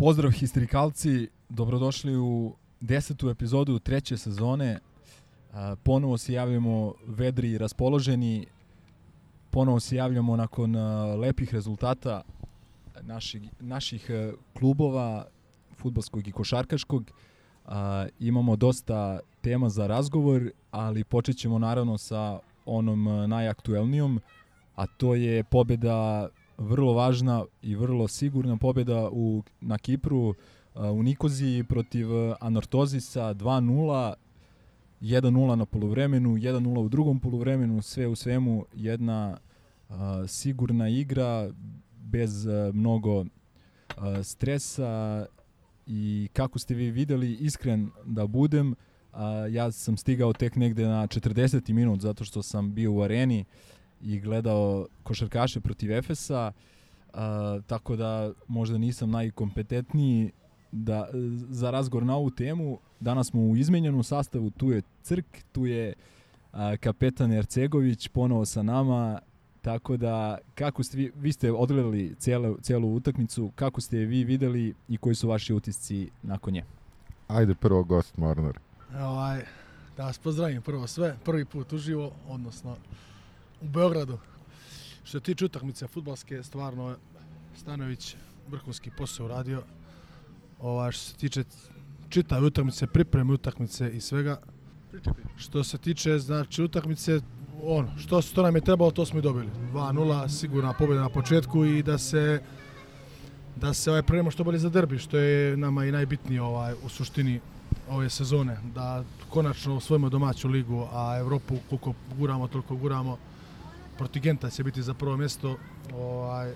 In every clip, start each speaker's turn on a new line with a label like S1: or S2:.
S1: Pozdrav histerikalci, dobrodošli u desetu epizodu treće sezone. Ponovo se javljamo vedri i raspoloženi. Ponovo se javljamo nakon lepih rezultata naših, naših a, klubova, futbalskog i košarkaškog. Imamo dosta tema za razgovor, ali počet ćemo naravno sa onom a, najaktuelnijom, a to je pobeda vrlo važna i vrlo sigurna pobeda u, na Kipru a, u Nikoziji protiv a, Anortozisa 2-0 1-0 na poluvremenu, 1-0 u drugom poluvremenu, sve u svemu jedna a, sigurna igra bez a, mnogo a, stresa i kako ste vi videli, iskren da budem, a, ja sam stigao tek negde na 40. minut zato što sam bio u areni i gledao košarkaše protiv Efesa, a, tako da možda nisam najkompetentniji da, za razgovor na ovu temu. Danas smo u izmenjenom sastavu, tu je Crk, tu je a, kapetan Ercegović ponovo sa nama, tako da kako ste vi, vi ste odgledali cijelu, cijelu utakmicu, kako ste je vi videli i koji su vaši utisci nakon nje?
S2: Ajde prvo gost Mornar.
S3: Ovaj, da vas pozdravim prvo sve, prvi put uživo, odnosno u Beogradu. Što se tiče utakmice futbalske, stvarno Stanović vrhunski posao uradio. Ovaj, što se tiče čitave utakmice, pripreme utakmice i svega. Što se tiče znači utakmice, ono, što, što nam je trebalo, to smo i dobili. 2-0, sigurna pobjeda na početku i da se da se ovaj pripremimo što bolje za derbi, što je nama i najbitnije ovaj u suštini ove sezone, da konačno osvojimo domaću ligu, a Evropu koliko guramo, toliko guramo. Protiv Genta će biti za prvo mjesto. Ovaj,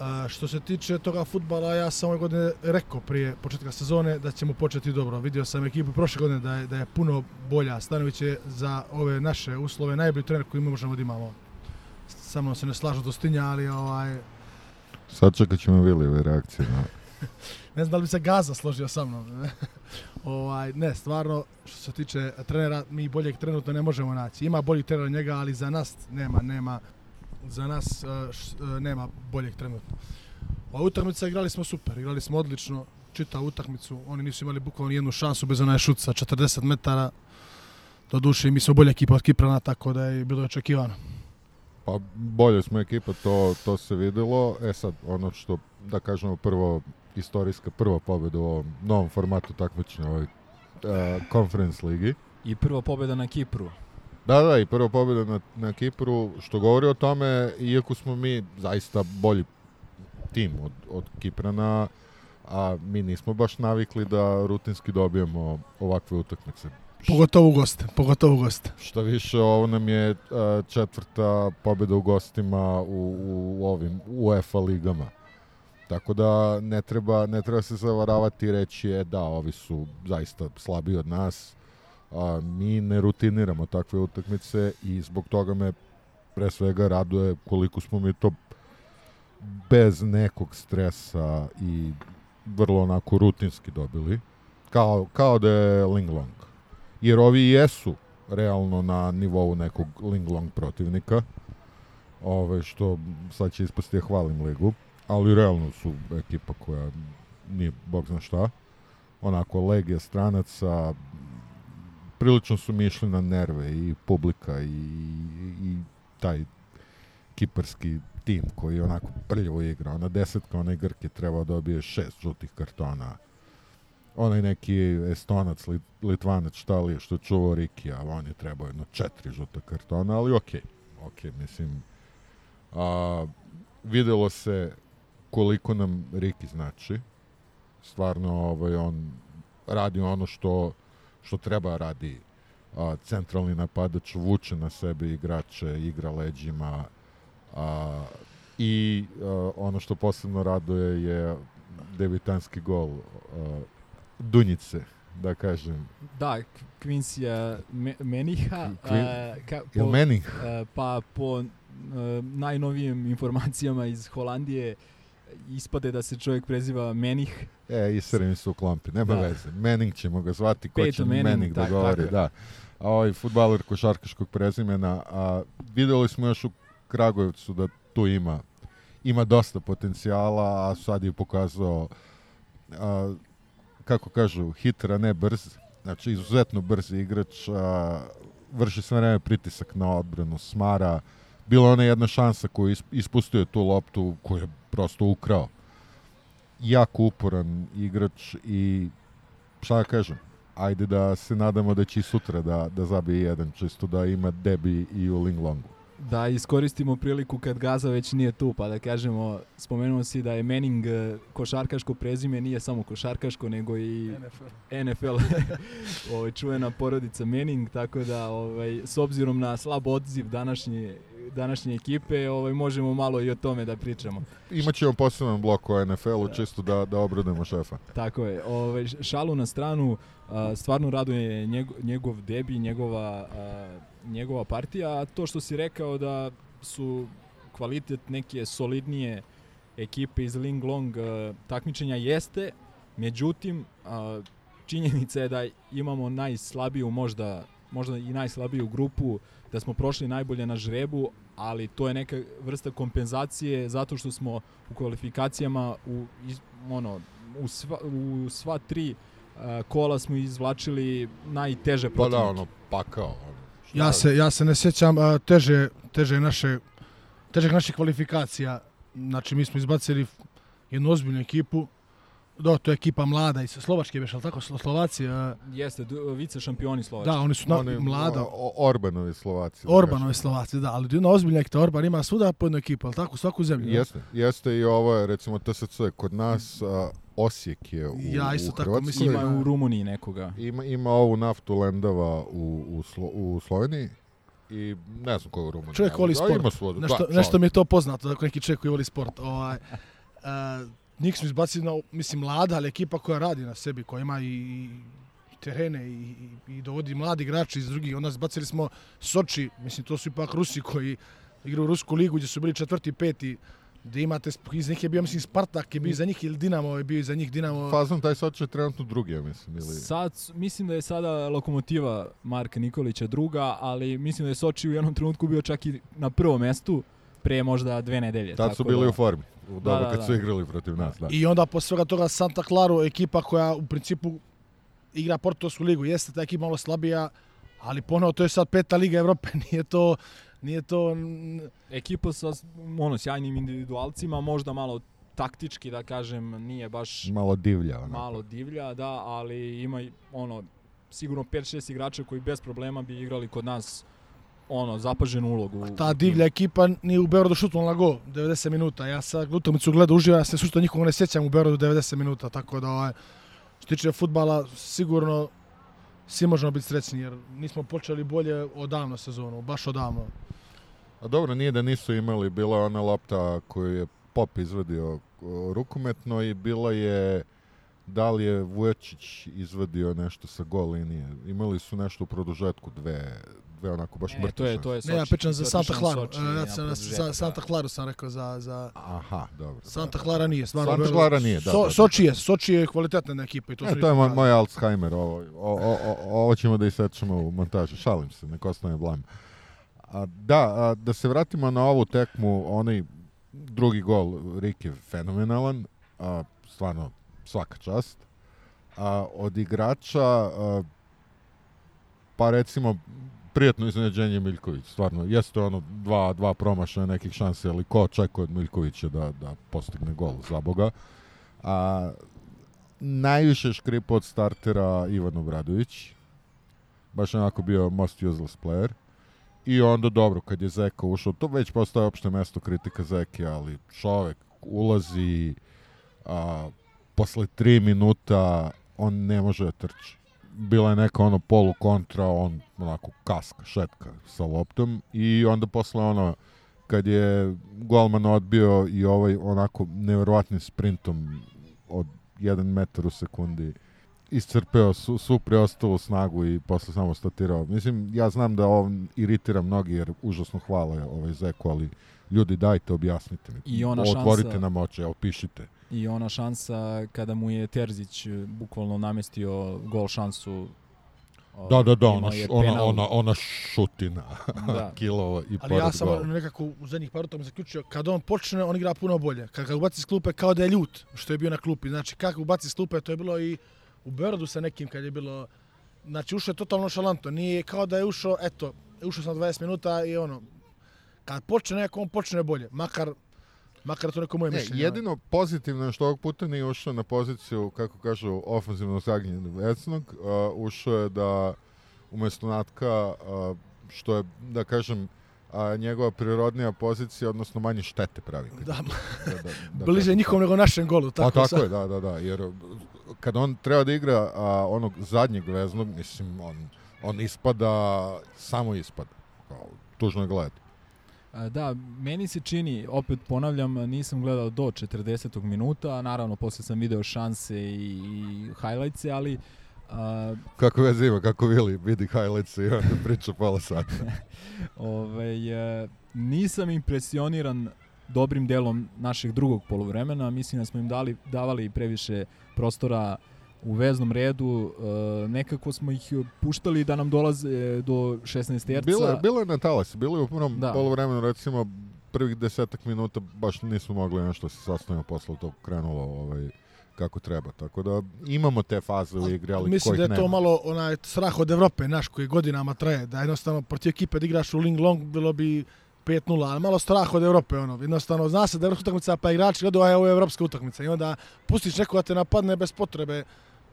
S3: a, što se tiče toga futbala, ja sam ove godine rekao prije početka sezone da ćemo početi dobro. Vidio sam ekipu prošle godine da je, da je puno bolja. Stanović je za ove naše uslove najbolji trener koji mi možemo da imamo. Sa mnom se ne slažu dostinja, ali ovaj,
S2: Sad čekat ćemo Vilijeve reakcije. Na...
S3: ne znam da li bi se Gaza složio sa mnom. ovaj, ne, stvarno, što se tiče trenera, mi boljeg trenutno ne možemo naći. Ima boljih trenera njega, ali za nas nema, nema, za nas uh, nema boljeg trenutno. Ova utakmica igrali smo super, igrali smo odlično, čita utakmicu, oni nisu imali bukvalno jednu šansu bez onaj šut sa 40 metara. Do duše, mi smo bolja ekipa od Kiprana, tako da je bilo očekivano.
S2: Pa bolje smo ekipa, to, to se videlo. E sad, ono što, da kažemo, prvo istorijska prva pobjeda u ovom novom formatu takmičenja ovoj uh, Conference ligi.
S1: I prva pobjeda na Kipru.
S2: Da, da, i prva pobjeda na, na Kipru, što govori o tome, iako smo mi zaista bolji tim od, od Kiprana, a mi nismo baš navikli da rutinski dobijemo ovakve utakmice.
S3: Pogotovo u goste, pogotovo u goste.
S2: Šta više, ovo nam je uh, četvrta pobjeda u gostima u, u ovim UEFA ligama. Tako da ne treba, ne treba se zavaravati i reći je da, ovi su zaista slabiji od nas. A, mi ne rutiniramo takve utakmice i zbog toga me pre svega raduje koliko smo mi to bez nekog stresa i vrlo onako rutinski dobili. Kao, kao da je Linglong. Jer ovi jesu realno na nivou nekog Linglong protivnika. Ove, što sad će ispasti ja hvalim ligu. Ali realno su ekipa koja nije bog zna šta. Onako, legija stranaca, prilično su mi išli na nerve i publika i, i taj kiparski tim koji onako prljavo igra. Ona desetka, onaj Grk je trebao da dobije šest žutih kartona. Onaj neki estonac, lit, litvanac, šta li je, što čuvao Riki, a on je trebao jedno četiri žuta kartona, ali okej. Okay. Okej, okay, mislim, a, videlo se koliko nam Riki znači. Stvarno, ovaj, on radi ono što, što treba radi a, centralni napadač, vuče na sebe igrače, igra leđima, a, I uh, ono što posebno raduje je debitanski gol uh, Dunjice, da kažem.
S1: Da, Quincy me, Meniha, uh, ka, po,
S2: Manning?
S1: uh, pa po uh, najnovijim informacijama iz Holandije ispade da se čovjek preziva Menih.
S2: E, isere su u klampi, nema
S1: Da.
S2: veze. Manning ćemo ga zvati, ko
S1: Peyton
S2: će
S1: Manning,
S2: Manning, da
S1: tak-
S2: govori,
S1: tako
S2: da. A ovaj futbaler košarkaškog prezimena, a videli smo još u Kragujevcu da tu ima ima dosta potencijala, a sad je pokazao a, kako kažu, hiter, a ne brz. Znači, izuzetno brzi igrač, a, vrši sve vreme pritisak na odbranu, smara. Bila ona jedna šansa koju is- ispustio je tu loptu koju je prosto ukrao. Jako uporan igrač i šta da kažem, ajde da se nadamo da će i sutra da, da zabije jedan, čisto da ima debi i u Linglongu.
S1: Da iskoristimo priliku kad Gaza već nije tu, pa da kažemo, spomenuo si da je Manning uh, košarkaško prezime, nije samo košarkaško, nego i NFL ovaj, čuvena porodica Manning, tako da ovaj, s obzirom na slab odziv današnje, današnje ekipe, ovaj, možemo malo i o tome da pričamo.
S2: Imaćemo poseban blok o NFL-u, čisto da, da obradujemo šefa.
S1: Tako je. Ovaj, šalu na stranu, stvarno raduje njegov, njegov debi, njegova, njegova partija, a to što si rekao da su kvalitet neke solidnije ekipe iz Ling Long a, takmičenja jeste, međutim, činjenica je da imamo najslabiju možda možda i najslabiju grupu, da smo prošli najbolje na žrebu, ali to je neka vrsta kompenzacije zato što smo u kvalifikacijama u ono u sva, u sva tri a, kola smo izvlačili najteže
S2: Pa
S1: protivnike.
S2: da, ono, pakao. Ono,
S3: Ja
S2: da-
S3: se, ja se ne sjećam a, teže, teže naše, težeg naših kvalifikacija. Znači, mi smo izbacili jednu ozbiljnu ekipu. Da, to je ekipa mlada iz Slovačke, beš, ali tako, Slo- Slovaci. A,
S1: Jeste, vice šampioni Slovačke.
S3: da, oni su na,
S2: Oni,
S3: mlada.
S2: o- Orbanovi Slovaci. da
S3: Orbanovi Slovaci, da, ali jedna ozbiljna ekipa. Orban ima svuda po jednu ekipu, ali tako, svaku zemlju.
S2: kažem.
S3: da?
S2: Jeste, jeste i ovo je, recimo, TSC kod nas, a, Osijek je u,
S3: Ja isto
S2: u
S3: tako
S2: Hrvatskoj.
S3: mislim.
S1: Ima u Rumuniji nekoga.
S2: Ima, ima ovu naftu Lendava u, u, Slo, u Sloveniji i ne znam ko je u Rumuniji.
S3: Čovjek voli
S2: da,
S3: sport.
S2: Ima svoju,
S3: Nešto,
S2: da,
S3: nešto mi je to poznato, dakle neki čovjek koji voli sport. Ovaj, uh, njih smo izbacili na, mislim, mlada, ali ekipa koja radi na sebi, koja ima i, i terene i, i, i dovodi mladi igrači iz drugih. Onda izbacili smo Soči, mislim, to su ipak Rusi koji igraju u Rusku ligu gdje su bili četvrti, peti, gdje imate, iz njih je bio, mislim, Spartak je bio za njih ili Dinamo je bio iza njih, Dinamo...
S2: Fazon taj sad će trenutno drugi, ja mislim. Ili...
S1: Sad, mislim da je sada lokomotiva Marka Nikolića druga, ali mislim da je Soči u jednom trenutku bio čak i na prvom mestu pre možda dve nedelje.
S2: Tad su bili
S1: da,
S2: u formi, u doba
S1: da,
S2: kad
S1: da.
S2: su igrali protiv nas. Da.
S3: I onda posle svega toga Santa Clara, ekipa koja u principu igra Portugalsku ligu, jeste ta ekipa malo slabija, ali ponovo to je sad peta liga Evrope, nije to nije to
S1: Ekipa sa ono, sjajnim individualcima, možda malo taktički da kažem, nije baš
S2: Malo divlja. Ono.
S1: malo divlja, da, ali ima ono, sigurno 5-6 igrača koji bez problema bi igrali kod nas ono, zapaženu ulogu. u-
S3: ta divlja ekipa nije u Beogradu šutnula na go 90 minuta. Ja sa utakmicu gledao uživo, ja se sušto nikog ne sjećam u Beogradu 90 minuta, tako da ovaj što tiče fudbala sigurno svi možemo biti srećni jer nismo počeli bolje odavno sezonu, baš odavno.
S2: A dobro, nije da nisu imali, bila je ona lopta koju je Pop izvadio o, rukometno i bila je da li je Vujačić izvadio nešto sa gol linije. Imali su nešto u produžetku, dve, dve onako baš
S1: E,
S2: mrtve
S1: to je, to je
S3: Ne, ja
S1: Soči,
S3: pričam za Santa Claru.
S1: Soči,
S3: Ja
S1: na
S3: sam,
S1: produžetak,
S3: za
S1: da.
S3: Santa Claru sam rekao za, za
S2: Aha, dobro.
S3: Santa. Clara nije, stvarno.
S2: Santa Clara nije, da,
S3: So. Soči je, Soči je kvalitetna ekipa i to
S2: E, to je moj, moj Alzheimer, ovo, o, o, o, ovo ćemo da isečemo u montaži, šalim se, nek ostane blam. A, da, a, da se vratimo na ovu tekmu, onaj drugi gol Rik je fenomenalan, a, stvarno svaka čast. A, od igrača, a, pa recimo, prijetno iznenađenje Miljković, stvarno, jeste ono dva, dva promašaja nekih šanse, ali ko očekuje od Miljkovića da, da postigne gol, za Boga. A, najviše škripa od startera Ivan Obradović. Baš onako bio most useless player. I onda dobro, kad je Zeka ušao, to već postaje opšte mesto kritika Zeke, ali čovek ulazi a, posle tri minuta, on ne može da trči. Bila je neka ono polu kontra, on onako kaska, šetka sa loptom i onda posle ono kad je golman odbio i ovaj onako nevjerovatnim sprintom od 1 metar u sekundi iscrpeo su, svu preostalu snagu i posle samo statirao. Mislim, ja znam da on iritira mnogi jer užasno hvale ovaj Zeku, ali ljudi dajte, objasnite mi.
S1: I ona
S2: Otvorite
S1: šansa-
S2: nam oči, evo pišite.
S1: I ona šansa kada mu je Terzić e, bukvalno namestio gol šansu. o,
S2: Da, da, da, ona, ona, ona, ona šutina
S1: Da.
S2: kilova i
S3: Ali
S2: pored
S3: ja sam
S2: gola.
S3: nekako u zadnjih par utakmica zaključio, kad on počne, on igra puno bolje. Kad ga ubaci s klupe, kao da je ljut, što je bio na klupi. Znači, kako ubaci s klupe, to je bilo i u Beorodu sa nekim kad je bilo... Znači, ušao je totalno šalanto. Nije kao da je ušao, eto, ušao sam 20 minuta i ono... Kad počne neko, on počne bolje. Makar, makar to neko moje
S2: Ne,
S3: mišljenje.
S2: jedino pozitivno je što ovog puta nije ušao na poziciju, kako kažu, ofenzivno zagnjenog vecnog. Uh, ušao je da umesto Natka, uh, što je, da kažem, a, njegova prirodnija pozicija, odnosno manje štete pravi.
S3: Da,
S2: da, da, da
S3: bliže
S2: kažem.
S3: njihovom nego našem golu.
S2: Pa
S3: Tako,
S2: tako je, da, da, da, jer kad on treba da igra a, onog zadnjeg veznog, mislim, on, on ispada, samo ispada. Kao, tužno je gledati.
S1: Da, meni se čini, opet ponavljam, nisam gledao do 40. minuta, naravno posle sam video šanse i, i highlightse, ali a,
S2: Kako veze ima, kako Vili vidi highlights i onda priča pola sata.
S1: ovaj, e, nisam impresioniran dobrim delom našeg drugog poluvremena. Mislim da smo im dali, davali previše prostora u veznom redu. E, nekako smo ih puštali da nam dolaze do 16 terca.
S2: Bilo je, bilo je na talasi, bilo je u prvom
S1: Da.
S2: poluvremenu recimo prvih desetak minuta baš nismo mogli nešto se sastavimo posle to krenulo ovaj, kako treba. Tako da imamo te faze u igri, ali
S3: Mislim da je to
S2: nema.
S3: malo onaj strah od Evrope, naš koji godinama traje, da jednostavno protiv ekipe da igraš u Ling Long bilo bi 5-0, ali malo strah od Evrope, ono, jednostavno zna se da je evropska utakmica, pa igrači gledaju, a ovo je evropska utakmica i onda pustiš neko da te napadne bez potrebe,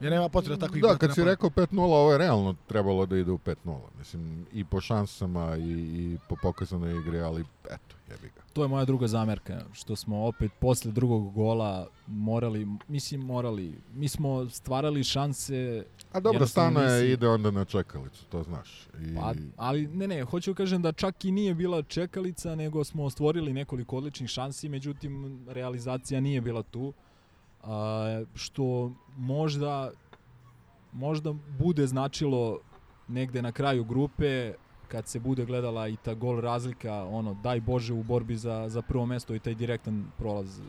S3: jer nema potrebe takvih
S2: Da, kad si rekao 5-0, ovo je realno trebalo da ide u 5-0. Mislim, i po šansama i, i po pokazanoj igri, ali eto, jebi ga.
S1: To je moja druga zamerka, što smo opet posle drugog gola morali, mislim morali, mi smo stvarali šanse,
S2: A dobro, stano je
S1: nisi-
S2: ide onda na čekalicu, to znaš. I,
S1: pa, ali ne ne, hoću da kažem da čak i nije bila čekalica, nego smo stvorili nekoliko odličnih šansi, međutim realizacija nije bila tu, a, što možda, možda bude značilo negde na kraju grupe, kad se bude gledala i ta gol razlika, ono, daj Bože u borbi za, za prvo mesto i taj direktan prolaz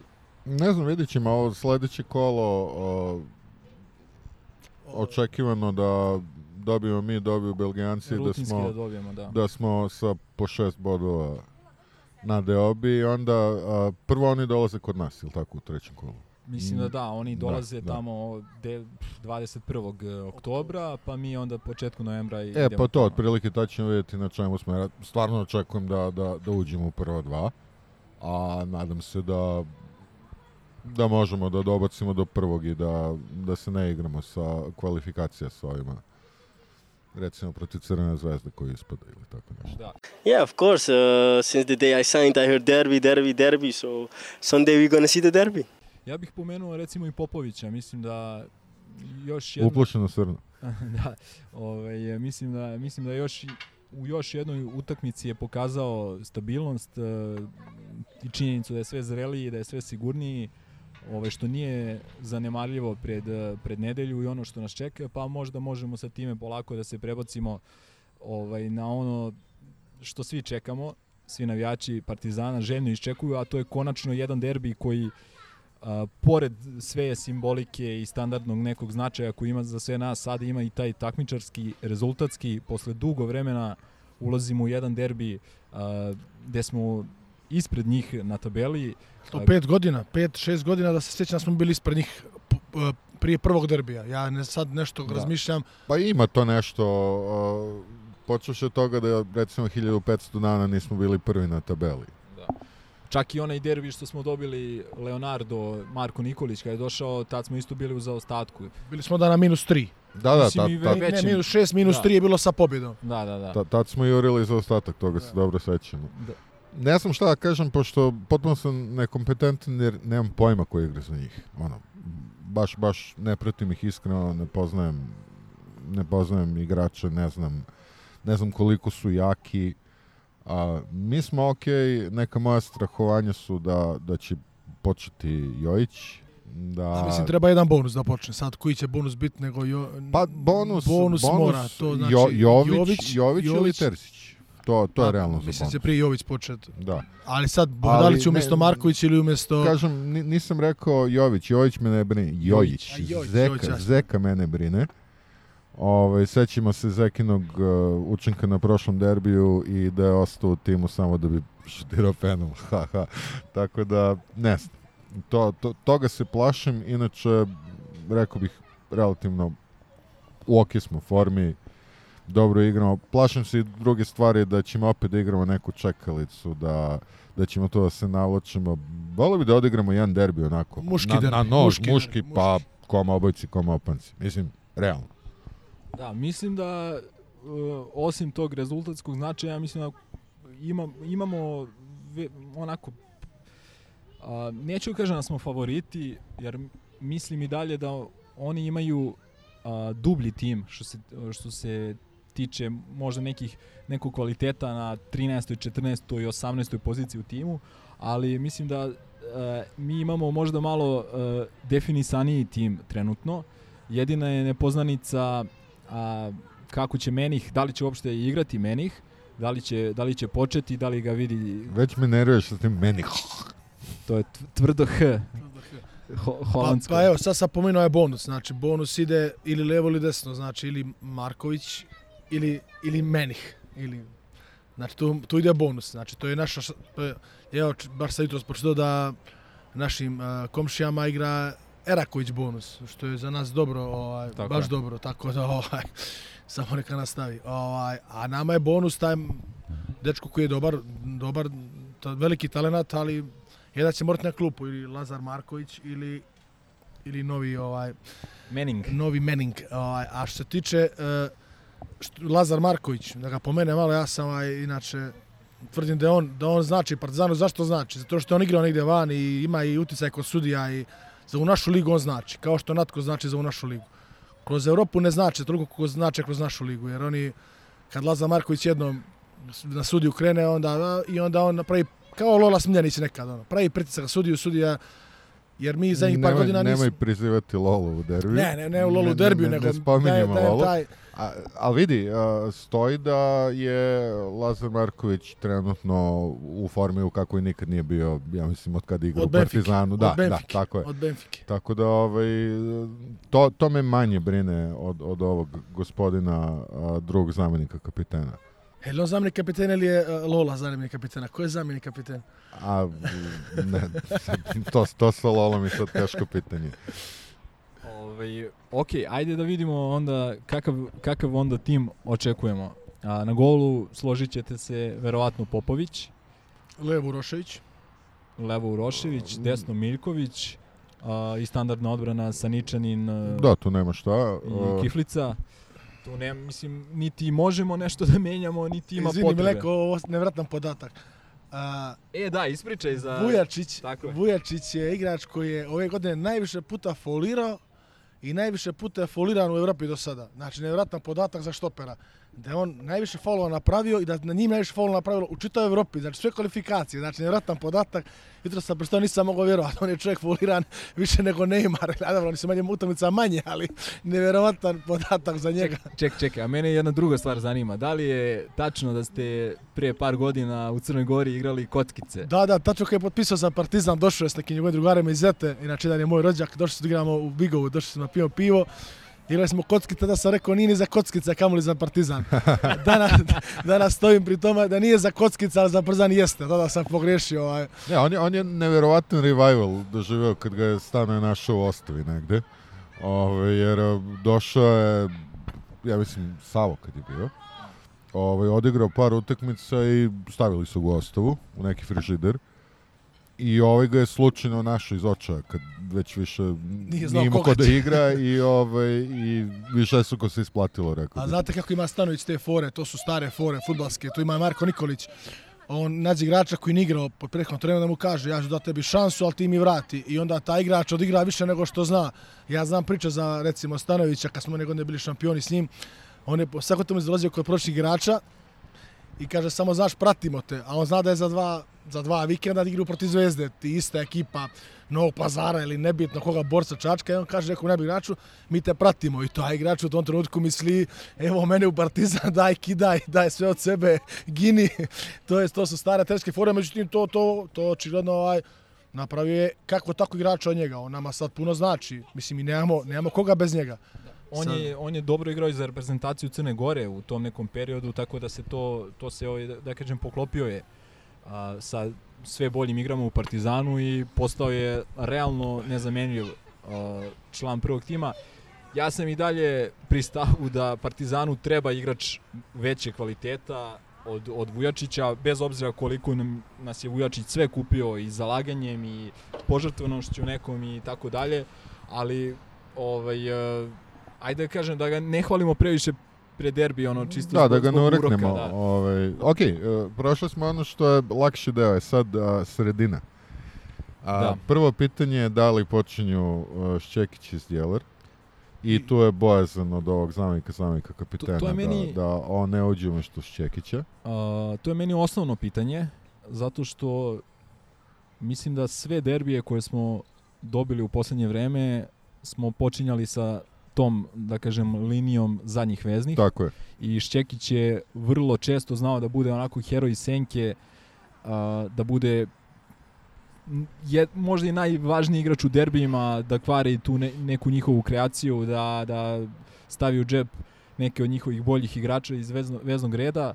S2: Ne znam, vidit ćemo, ovo sledeće kolo o, očekivano da dobijemo mi, dobiju Belgijanci, da
S1: rutinski da
S2: smo,
S1: dobijemo, da.
S2: da smo sa po šest bodova na deobi i onda a, prvo oni dolaze kod nas, ili tako, u trećem kolu?
S1: Mislim da da, oni
S2: Da,
S1: dolaze
S2: da.
S1: tamo de, 21. oktobra, pa mi onda početku novembra i
S2: E, pa to, otprilike tad ćemo vidjeti na čemu smo. Ja stvarno očekujem da, da, da uđemo u prva dva, a nadam se da da možemo da dobacimo do prvog i da, da se ne igramo sa kvalifikacija sa ovima recimo protiv Crvene zvezde koji ispada ili tako nešto.
S1: Da.
S4: Yeah, of course. Uh, since the day I signed, I heard derby, derby, derby. So Sunday we're gonna see the derby.
S1: Ja bih pomenuo recimo i Popovića, mislim da još jedno...
S2: Uplošeno srno.
S1: da, ovaj, mislim da mislim da još u još jednoj utakmici je pokazao stabilnost e, i činjenicu da je sve zreliji, da je sve sigurniji, ovaj, što nije zanemarljivo pred, pred nedelju i ono što nas čeka, pa možda možemo sa time polako da se prebacimo ovaj, na ono što svi čekamo, svi navijači Partizana željno iščekuju, a to je konačno jedan derbi koji a, pored sve simbolike i standardnog nekog značaja koji ima za sve nas, sada ima i taj takmičarski, rezultatski, posle dugo vremena ulazimo u jedan derbi a, gde smo ispred njih na tabeli.
S3: To pet godina, pet, šest godina da se sjećam da smo bili ispred njih prije prvog derbija. Ja ne, sad nešto
S1: Da.
S3: razmišljam,
S2: Pa ima to nešto, uh, počeš od toga da recimo 1500 dana nismo bili prvi na tabeli.
S1: Čak i onaj derbi što smo dobili Leonardo, Marko Nikolić kada je došao, tad smo isto bili u zaostatku.
S3: bili smo da na minus tri.
S2: Da, da, tad, tad,
S3: Ne,
S1: većim-
S3: minus šest, minus
S1: da.
S3: tri je bilo sa pobjedom.
S1: Da, da, da.
S2: tad, tad smo jurili za ostatak, toga se dobro sećamo.
S1: Da.
S2: Ne znam šta da kažem, pošto potpuno sam nekompetentan jer nemam pojma ko igra za njih. Ono, baš, baš ne pratim ih iskreno, ne poznajem, ne poznajem igrače, ne znam, ne znam koliko su jaki. A, mi smo ok, neka moja strahovanja su da, da će početi Jojić. Da,
S3: A mislim, treba jedan bonus da počne. Sad, koji će bonus biti nego... Jo,
S2: pa bonus,
S3: bonus, mora. To znači,
S2: jo, Jović,
S3: Jović,
S2: Jović, ili Terzić. To, to je
S3: Pa,
S2: realno za
S3: Mislim
S2: bonus.
S3: će prije Jović početi.
S2: Da.
S3: Ali sad,
S2: Ali
S3: da će
S2: ne-
S3: Marković ili umjesto...
S2: Kažem, ni- nisam rekao Jović, Jović me ne brine. Jojić,
S3: Jojić,
S2: Zeka,
S3: Jojić, jasno.
S2: Zeka mene brine. Ove, sećamo se Zekinog uh, učinka na prošlom derbiju i da je ostao u timu samo da bi šutirao penal. Ha, ha. Tako da, ne znam. To, to, toga se plašim, inače, rekao bih, relativno u ok smo formi, dobro igramo. Plašim se i druge stvari da ćemo opet da igramo neku čekalicu, da, da ćemo to da se navlačimo. Volio bi da odigramo jedan derbi onako.
S3: Muški
S2: na,
S3: derbi,
S2: na nož,
S3: muški
S2: muški,
S3: derbi,
S2: pa
S3: muški.
S2: koma obojci, koma opanci. Mislim, realno.
S1: Da, mislim da uh, osim tog rezultatskog značaja, mislim da ima, imamo onako a, neću kažem da smo favoriti, jer mislim i dalje da oni imaju a, dublji tim što se, što se tiče možda nekih nekog kvaliteta na 13. 14. i 18. poziciji u timu, ali mislim da e, mi imamo možda malo e, definisaniji tim trenutno. Jedina je nepoznanica a, kako će Menih, da li će uopšte igrati Menih, da li će, da li će početi, da li ga vidi,
S2: Već me nerviraš sa tim meni.
S1: to je tv- tvrdo H, ho,
S3: Pa,
S1: holandsko.
S3: pa evo, sad sam pomenuo je bonus. Znači, bonus ide ili levo ili desno. Znači, ili Marković ili, ili Menih. Ili, znači, tu, tu ide bonus. Znači, to je naša... š- To je, evo, baš sam jutros pročitao da našim uh, komšijama igra Eraković bonus, što je za nas dobro, ovaj,
S1: Tako
S3: baš
S1: je.
S3: dobro, tako da ovaj, samo neka nastavi. Ovaj, a nama je bonus taj dečko koji je dobar, dobar ta, veliki talenat, ali jedan će morati na klupu, ili Lazar Marković, ili ili novi ovaj
S1: Mening.
S3: novi Menning. Ovaj, a što se tiče uh, što, Lazar Marković, da ga pomene malo, ja sam ovaj, inače tvrdim da on, da on znači Partizanu, zašto znači? Zato što on igrao negdje van i ima i uticaj kod sudija i za u našu ligu on znači, kao što Natko znači za u našu ligu. Kroz Europu ne znači toliko kako znači kroz našu ligu, jer oni, kad Lazar Marković jednom na sudiju krene, onda, i onda on napravi, kao Lola Smiljanić nekad, ono, pravi pritisak sudiju, sudija, jer mi zadnjih par
S2: Nemoj-
S3: godina nismo...
S2: Nemoj prizivati Lolu u derbiju.
S3: Ne, ne, ne u Lolu derbiju,
S2: ne,
S3: nego
S2: ne spominjemo
S3: dajem
S2: Lolu.
S3: taj,
S2: A, ali vidi, a, stoji da je Lazar Marković trenutno u formi u kakvoj nikad nije bio, ja mislim, od kada igra
S3: Od
S2: u
S3: Benfike,
S2: Partizanu.
S3: od
S2: Da, da,
S3: Benfike,
S2: tako je.
S3: od Benfike.
S2: Tako da ovaj, to, to me manje brine od, od ovog gospodina a, drugog zamjenika kapitena.
S3: Je li on zamjenik kapitena ili je uh, Lola zamjenik kapitena? Ko je zamjenik kapitena?
S2: A ne, to, to sa Lolom je sad teško pitanje.
S1: Ovaj, ok, ajde da vidimo onda kakav, kakav onda tim očekujemo. A, na golu složit ćete se verovatno Popović,
S3: Levo Urošević.
S1: levo Urošević, desno Miljković a, i standardna odbrana Saničanin a,
S2: Da, tu nema šta.
S1: i
S2: a,
S1: Kiflica. Tu ne, mislim, niti možemo nešto da menjamo, niti ima
S3: Izvini,
S1: potrebe.
S3: Mileko, ovo je nevratan podatak. Uh,
S1: E, da, ispričaj za...
S3: Vujačić,
S1: tako je.
S3: Vujačić je igrač koji je ove godine najviše puta folirao i najviše puta je foliran u Evropi do sada. Znači, nevjerojatan podatak za štopera. Da je on najviše faulova napravio i da na njim najviše faulova napravilo u čitavoj Evropi. Znači, sve kvalifikacije. Znači, nevjerojatan podatak. Jutro sam prestao, nisam mogao vjerovati. On je čovjek foliran više nego Neymar. A dobro, oni su manje utakmica manje, ali nevjerojatan podatak za njega.
S1: Ček, čekaj, a mene jedna druga stvar zanima. Da li je tačno da ste prije par godina u Crnoj Gori igrali kockice?
S3: Da, da, tačno kad je potpisao za Partizan, došao je s nekim njegovim drugarima iz Zete, inače jedan je moj rođak, došli su da igramo u Bigovu, došli smo na pivo pivo, igrali smo kockice, tada sam rekao nije ni za kockice, a kamoli za Partizan. Danas, danas stojim pri tome da nije za kockice, ali za Partizan jeste, tada sam pogrešio. Ovaj.
S2: Ne, on je, on je nevjerovatan revival doživio kad ga je stano našao u Ostavi negde. Ove, jer e, došao je, ja mislim, Savo kad je bio. Ove, odigrao par utakmica i stavili su ga u Ostavu, u neki frižider. I ovaj ga je slučajno našao iz očaja, kad već više nije,
S3: znao
S2: imao ko da igra i, ovaj, i više su ko se isplatilo, rekao
S3: A znate kako ima Stanović te fore, to su stare fore, futbalske, tu ima Marko Nikolić. On nađe igrača koji nije igrao pod prethodnom treneru da mu kaže ja ću da tebi šansu, ali ti mi vrati. I onda taj igrač odigra više nego što zna. Ja znam priča za recimo Stanovića kad smo negodne bili šampioni s njim. On je svako tomu izlazio kod prošlih igrača i kaže samo znaš pratimo te, a on zna da je za dva, za dva vikenda da igraju protiv Zvezde, ti ista ekipa Novog pazara ili nebitno koga borca Čačka i on kaže nekom nebi igraču mi te pratimo. I a igrač u tom trenutku misli evo mene u Partizan daj kidaj daj sve od sebe gini. To je to su stare teške fore međutim to to to očigledno ovaj napravio je kako tako igrač od njega. On nama sad puno znači. Mislim mi nemamo nemamo koga bez njega
S1: On
S3: Sad-
S1: je, on je dobro igrao i za reprezentaciju Crne Gore u tom nekom periodu, tako da se to, to se, ovaj, da, da kažem, poklopio je a, sa sve boljim igrama u Partizanu i postao je realno nezamenljiv a, član prvog tima. Ja sam i dalje pri stavu da Partizanu treba igrač veće kvaliteta od, od Vujačića, bez obzira koliko nam, nas je Vujačić sve kupio i zalaganjem i požrtvenošću nekom i tako dalje, ali ovaj, ajde da kažem da ga ne hvalimo previše pre derbi, ono čisto
S2: Da,
S1: zbog,
S2: da ga ne ureknemo.
S1: da.
S2: Ovaj, ok, uh, prošli smo ono što je lakši deo, je sad uh, sredina. A,
S1: Da.
S2: Prvo pitanje je da li počinju uh, Šćekić i Zdjeler. I tu je bojazan od ovog zamjenika, zamjenika kapitena
S1: to je meni-
S2: da, da on ne uđe umjesto Šćekića.
S1: A, to je meni osnovno pitanje, zato što mislim da sve derbije koje smo dobili u poslednje vreme smo počinjali sa tom, da kažem, linijom zadnjih veznih.
S2: Tako je.
S1: I Šćekić je vrlo često znao da bude onako heroj senke, a, da bude je možda i najvažniji igrač u derbijima, da kvari tu ne, neku njihovu kreaciju, da, da stavi u džep neke od njihovih boljih igrača iz vezno, veznog reda.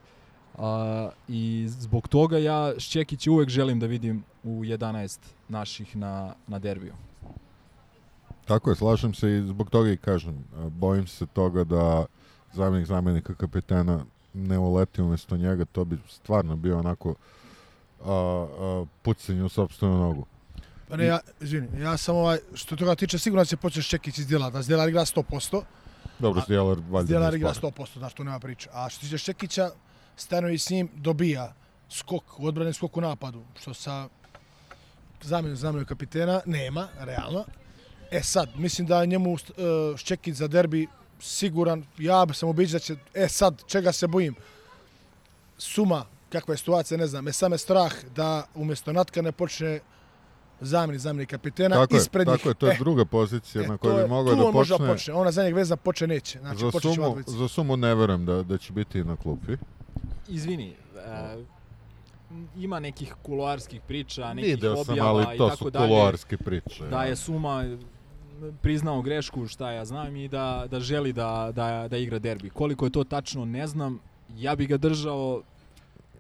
S1: A, I zbog toga ja Šćekića uvek želim da vidim u 11 naših na, na derbiju.
S2: Tako je, slažem se i zbog toga i kažem. Bojim se toga da zamjenik zamjenika kapitena ne uleti umjesto njega, to bi stvarno bio onako a, a, pucanje u sobstvenu nogu.
S3: Pa ne, ja, izvini, ja sam ovaj, što toga tiče, sigurno će početi Šćekić iz Djela, da Zdjelar igra 100%,
S2: Dobro, Zdjelar valjda
S3: Zdjelar igra
S2: spara.
S3: 100%, znaš, to nema priče. A što tiče Šćekića, Stanović s njim dobija skok u odbrani, skok u napadu, što sa zamjenom zamjenom kapitena nema, realno. E sad, mislim da je njemu uh, Šćekić za derbi siguran, ja sam ubiđen da će, e sad, čega se bojim, suma, kakva je situacija, ne znam, me same strah da umjesto Natka ne počne zamjeni zamjenik kapitena
S2: Tako je,
S3: ispred njih.
S2: tako je, to je
S3: E,
S2: druga pozicija
S3: E,
S2: na kojoj
S3: je-
S2: bi mogao
S3: tu
S2: da
S3: on može
S2: počne.
S3: počne. Ona za njeg veza počne neće. Znači,
S2: za, sumu, za sumu ne verujem da, da će biti na klupi.
S1: Izvini, e, ima nekih kuloarskih priča, nekih
S2: Video sam,
S1: objava
S2: ali
S1: i
S2: to
S1: tako
S2: su
S1: dalje.
S2: kuloarske priče.
S1: da je Suma priznao grešku, šta ja znam, i da, da želi da, da, da igra derbi. Koliko je to tačno, ne znam. Ja bi ga držao,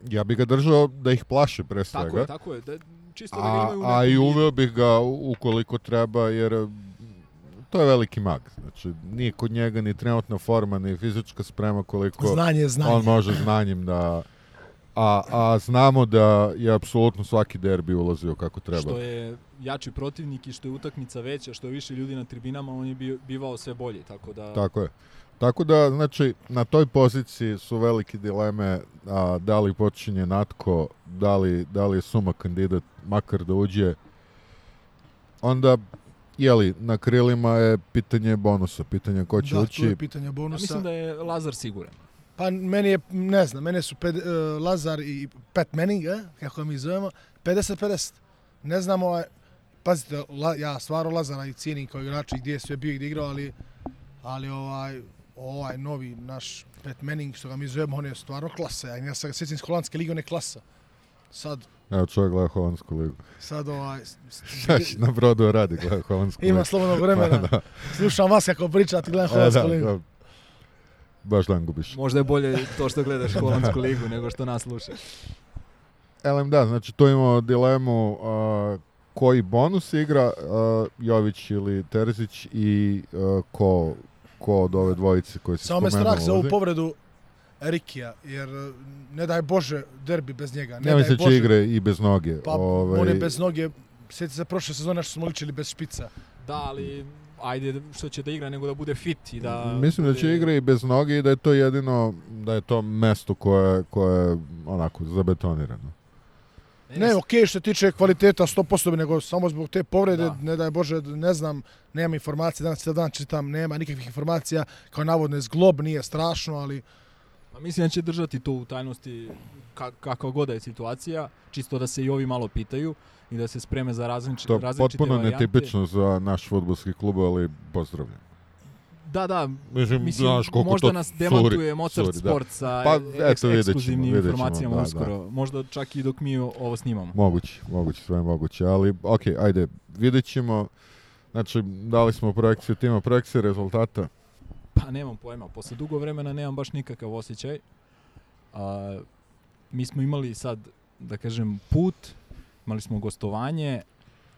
S2: Ja bi ga držao da ih plaše pre svega.
S1: tako je, tako je, da, čisto da ga
S2: A,
S1: imaju u
S2: a
S1: nekom
S2: i
S1: vidu.
S2: uveo bih ga ukoliko treba, jer e, to je veliki mag. Znači, nije kod njega ni trenutna forma, ni fizička sprema koliko
S3: Znanje je znanje.
S2: on može znanjem da... A, a znamo da je apsolutno svaki derbi ulazio kako treba.
S1: Što je jači protivnik i što je utakmica veća, što je više ljudi na tribinama, on je bivao sve bolji, tako da...
S2: Tako je. Tako da, znači, na toj poziciji su velike dileme a, da li počinje Natko, da li, da li je Suma kandidat, makar da uđe. Onda, jeli, na krilima je pitanje bonusa, pitanje ko će
S3: da,
S2: ući.
S3: je pitanje
S1: Ja
S3: bonusa.
S1: mislim da je Lazar siguran.
S3: Pa meni je, ne znam, mene su ped, uh, Lazar i Pat Manning, eh, kako mi zovemo, 50-50. Ne znam, ovaj, pazite, la, ja stvarno Lazara i cijenim kao igrača i gdje je sve bio i gdje je igrao, ali, ali ovaj, ovaj novi naš Pat Manning, što ga mi zovemo, on je stvarno klasa. Ja, ja sam sjećam iz holandske lige, on je klasa. Sad,
S2: Evo čovjek gleda Holandsku ligu.
S3: sad ovaj,
S2: će na brodu radi gleda Holandsku
S3: ima
S2: ligu?
S3: slobodnog vremena.
S2: Pa da.
S3: Slušam vas kako pričate, gledam
S2: E,
S3: holandsku
S2: da,
S3: ligu.
S2: da. Baš dan gubiš.
S1: Možda je bolje to što gledaš holandsku ligu nego što nas slušaš.
S2: Elem da, znači tu imamo dilemu a, koji bonus igra a, Jović ili Terzić i a, ko, ko od ove dvojice koji se
S3: Samo me
S2: spomenuo
S3: strah za ovu povredu Rikija, jer eh, ne daj Bože derbi bez njega. Ne
S2: mislim
S3: daj
S2: da će
S3: Bože.
S2: igre i bez noge.
S3: Pa
S2: ovaj,
S3: on je bez noge, sjeti se prošle sezone što smo ličili bez špica.
S1: Da, ali ajde što će da igra nego da bude fit i da...
S2: Mislim da će
S1: bude-
S2: igra i bez noge i da je to jedino, da je to mesto koje, koje je onako zabetonirano.
S3: Ne, okej što se tiče kvaliteta 100%, nego samo zbog te povrede,
S1: Da.
S3: ne daj Bože, ne znam, nemam informacije, danas cijel dan čitam, nema nikakvih informacija, kao navodno je zglob, nije strašno, ali
S1: Pa mislim da će držati to u tajnosti ka, kakva god da je situacija, čisto da se i ovi malo pitaju i da se spreme za različite,
S2: To je
S1: različite
S2: potpuno
S1: varijante.
S2: netipično za naš futbolski klub, ali pozdravljam.
S1: Da, da,
S2: Mislim,
S1: mislim,
S2: znaš koliko
S1: možda
S2: to
S1: nas demantuje Mozart
S2: curi, da.
S1: Sport sa
S2: Pa,
S1: eks-
S2: eto, ćemo,
S1: ekskluzivnim
S2: vidjet ćemo,
S1: informacijama
S2: da,
S1: uskoro. Možda čak i dok mi ovo snimamo.
S2: Moguće, moguće, sve je moguće, ali ok, ajde, vidjet ćemo. Znači, dali smo projekciju tima, projekcije rezultata.
S1: Pa nemam pojma, posle dugo vremena nemam baš nikakav osjećaj. A, mi smo imali sad, da kažem, put, imali smo gostovanje,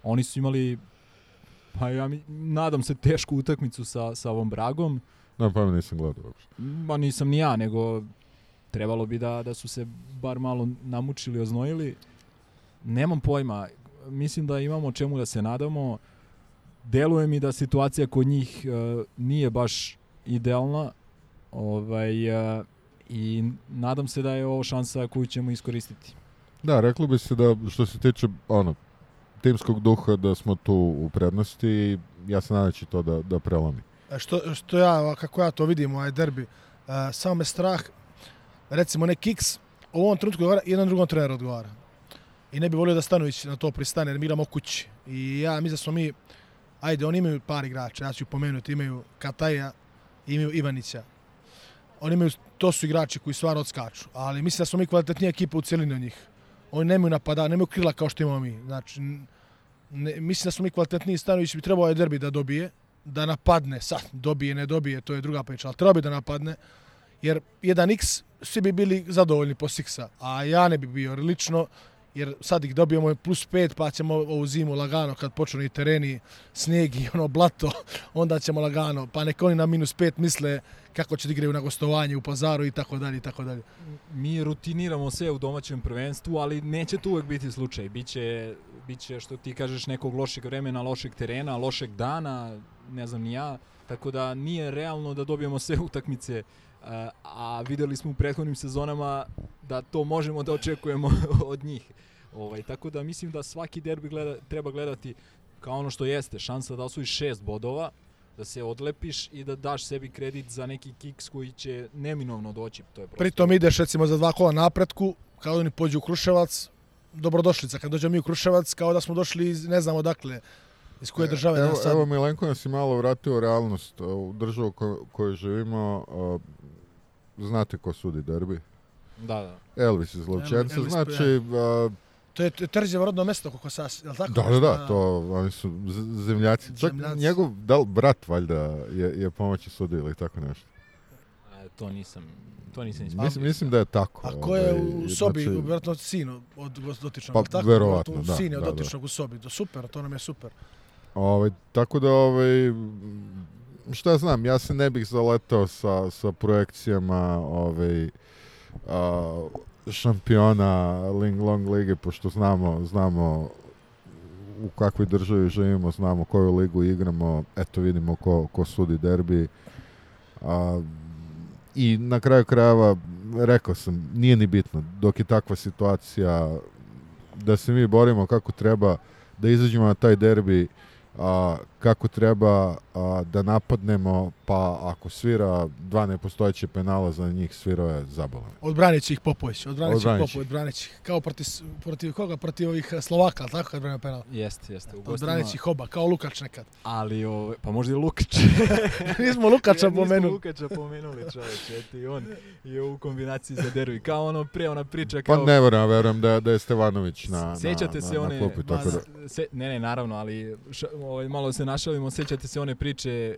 S1: oni su imali, pa ja mi, nadam se, tešku utakmicu sa, sa ovom Bragom.
S2: Ne, pa nisam gledao uopšte.
S1: Ma nisam ni ja, nego trebalo bi da, da su se bar malo namučili, oznojili. Nemam pojma, mislim da imamo čemu da se nadamo. Deluje mi da situacija kod njih e, nije baš idealna ovaj, e, i nadam se da je ovo šansa koju ćemo iskoristiti.
S2: Da, rekli bi se da što se tiče ono, timskog duha da smo tu u prednosti i ja se nadam da će to da, da prelomi.
S3: E, Što, što ja, kako ja to vidim, ovaj derbi, e, samo me strah, recimo ne Kiks, u ovom trenutku odgovara, jedan drugom trener odgovara. I ne bi volio da Stanović na to pristane, jer mi igramo kući. I ja mislim da smo mi, ajde, oni imaju par igrača, ja ću pomenuti, imaju Kataja, imaju Ivanića. Oni imaju, to su igrači koji stvarno odskaču, ali mislim da smo mi kvalitetnija ekipa u cijelini od njih. Oni nemaju napada, nemaju krila kao što imamo mi. Znači, ne, mislim da smo mi kvalitetniji, Stanović bi trebao ovaj derbi da dobije, da napadne, sad dobije, ne dobije, to je druga priča, ali treba bi da napadne, jer 1x svi bi bili zadovoljni po Siksa, a ja ne bi bio lično, jer sad ih dobijemo plus 5, pa ćemo ovu zimu lagano kad počnu i tereni, snijeg i ono blato, onda ćemo lagano, pa neka oni na minus 5 misle kako će da igraju na gostovanje u pazaru i tako dalje i tako dalje.
S1: Mi rutiniramo sve u domaćem prvenstvu, ali neće to uvek biti slučaj. Biće, biće što ti kažeš nekog lošeg vremena, lošeg terena, lošeg dana, ne znam ni ja. Tako da nije realno da dobijemo sve utakmice, a, a videli smo u prethodnim sezonama da to možemo da očekujemo od njih. Ovaj, tako da mislim da svaki derbi gleda, treba gledati kao ono što jeste, šansa da osvojiš šest bodova, da se odlepiš i da daš sebi kredit za neki kiks koji će neminovno doći. To je prosto-
S3: Pritom ideš recimo za dva kola napretku, kao da oni pođu u Kruševac, dobrodošlica, kad dođemo mi u Kruševac, kao da smo došli iz ne znam odakle, iz koje države
S2: E, evo,
S3: da sad...
S2: evo Milenko nas je malo vratio u realnost. U državu ko, koju živimo, a, znate ko sudi derbi?
S1: Da, da.
S2: Elvis iz Lovčenca,
S3: Elvis,
S2: znači... a,
S3: To je, Trđevo rodno mesto, kako sas, je li tako?
S2: Da, da, da, to oni su zemljaci. Čak
S3: Zemljaci.
S2: njegov da li brat valjda je, je pomoći sudio ili tako nešto.
S1: E, to nisam, to nisam
S3: Pa,
S1: ispratio.
S2: Mislim, mislim da je tako.
S3: A ko je
S2: ovaj,
S3: u sobi,
S2: znači,
S3: vjerojatno sin od- dotičnog,
S2: Pa,
S3: tako?
S2: verovatno, da,
S3: Sin je od
S2: da, da.
S3: dotičnog u sobi, to super, to nam je super.
S2: Ovaj, tako da, ovaj, šta znam, ja se ne bih zaletao sa, sa projekcijama ovaj, a, šampiona Ling Long lige, pošto znamo, znamo u kakvoj državi živimo, znamo koju ligu igramo, eto vidimo ko, ko sudi derbi. A, I na kraju krajeva, rekao sam, nije ni bitno, dok je takva situacija, da se mi borimo kako treba, da izađemo na taj derbi a, kako treba a, da napadnemo, pa ako svira dva nepostojeće penala za njih, svirao je zabalan.
S3: Odbranit će ih Popović, odbranit će ih Popović, odbranit će ih. Kao protiv, protiv koga? Protiv ovih eh, Slovaka, ali tako kad brane penal.
S1: Jeste, jeste. U gostima,
S3: Odbranit će ih oba, kao Lukač nekad.
S1: ali, ove, pa možda i Lukač.
S3: Nismo Lukača
S1: Nismo
S3: pomenuli.
S1: Lukača pomenuli, čoveče. Eto i on je u kombinaciji za derbi. Kao ono pre, ona priča
S2: Pa
S1: kao...
S2: ne verujem, verujem da, da je Stevanović na,
S1: Sećate
S2: na,
S1: se
S2: na,
S1: one...
S2: na klupi, tako da.
S1: Se, ne, ne, naravno, ali ša, ovaj, malo se našalimo. Sećate se one priče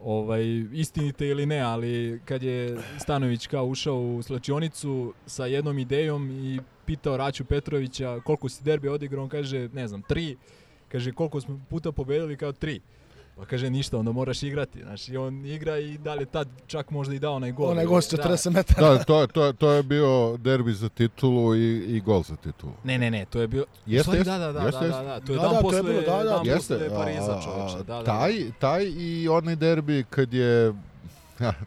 S1: ovaj, istinite ili ne, ali kad je Stanović kao ušao u slačionicu sa jednom idejom i pitao Raću Petrovića koliko si derbi odigrao, on kaže, ne znam, tri. Kaže, koliko smo puta pobedili, kao tri. Pa kaže, ništa, onda moraš igrati. Znači, on igra i da li tad čak možda i dao onaj gol.
S3: Onaj gost
S1: Da.
S3: 40 metara.
S2: Da, to, to, to je bio derbi za titulu i, i gol za titulu.
S1: Ne, ne, ne, to je bio...
S2: Jeste,
S1: stvari,
S2: jeste,
S1: da, da, da,
S2: jeste,
S1: da, da, da, to je
S3: Da,
S1: dan
S3: da, to je
S1: posle,
S3: bilo, da, da.
S1: dan
S2: Jeste,
S1: posle Pariza, čoveče. Da, da, da.
S2: taj, taj i onaj derbi kad je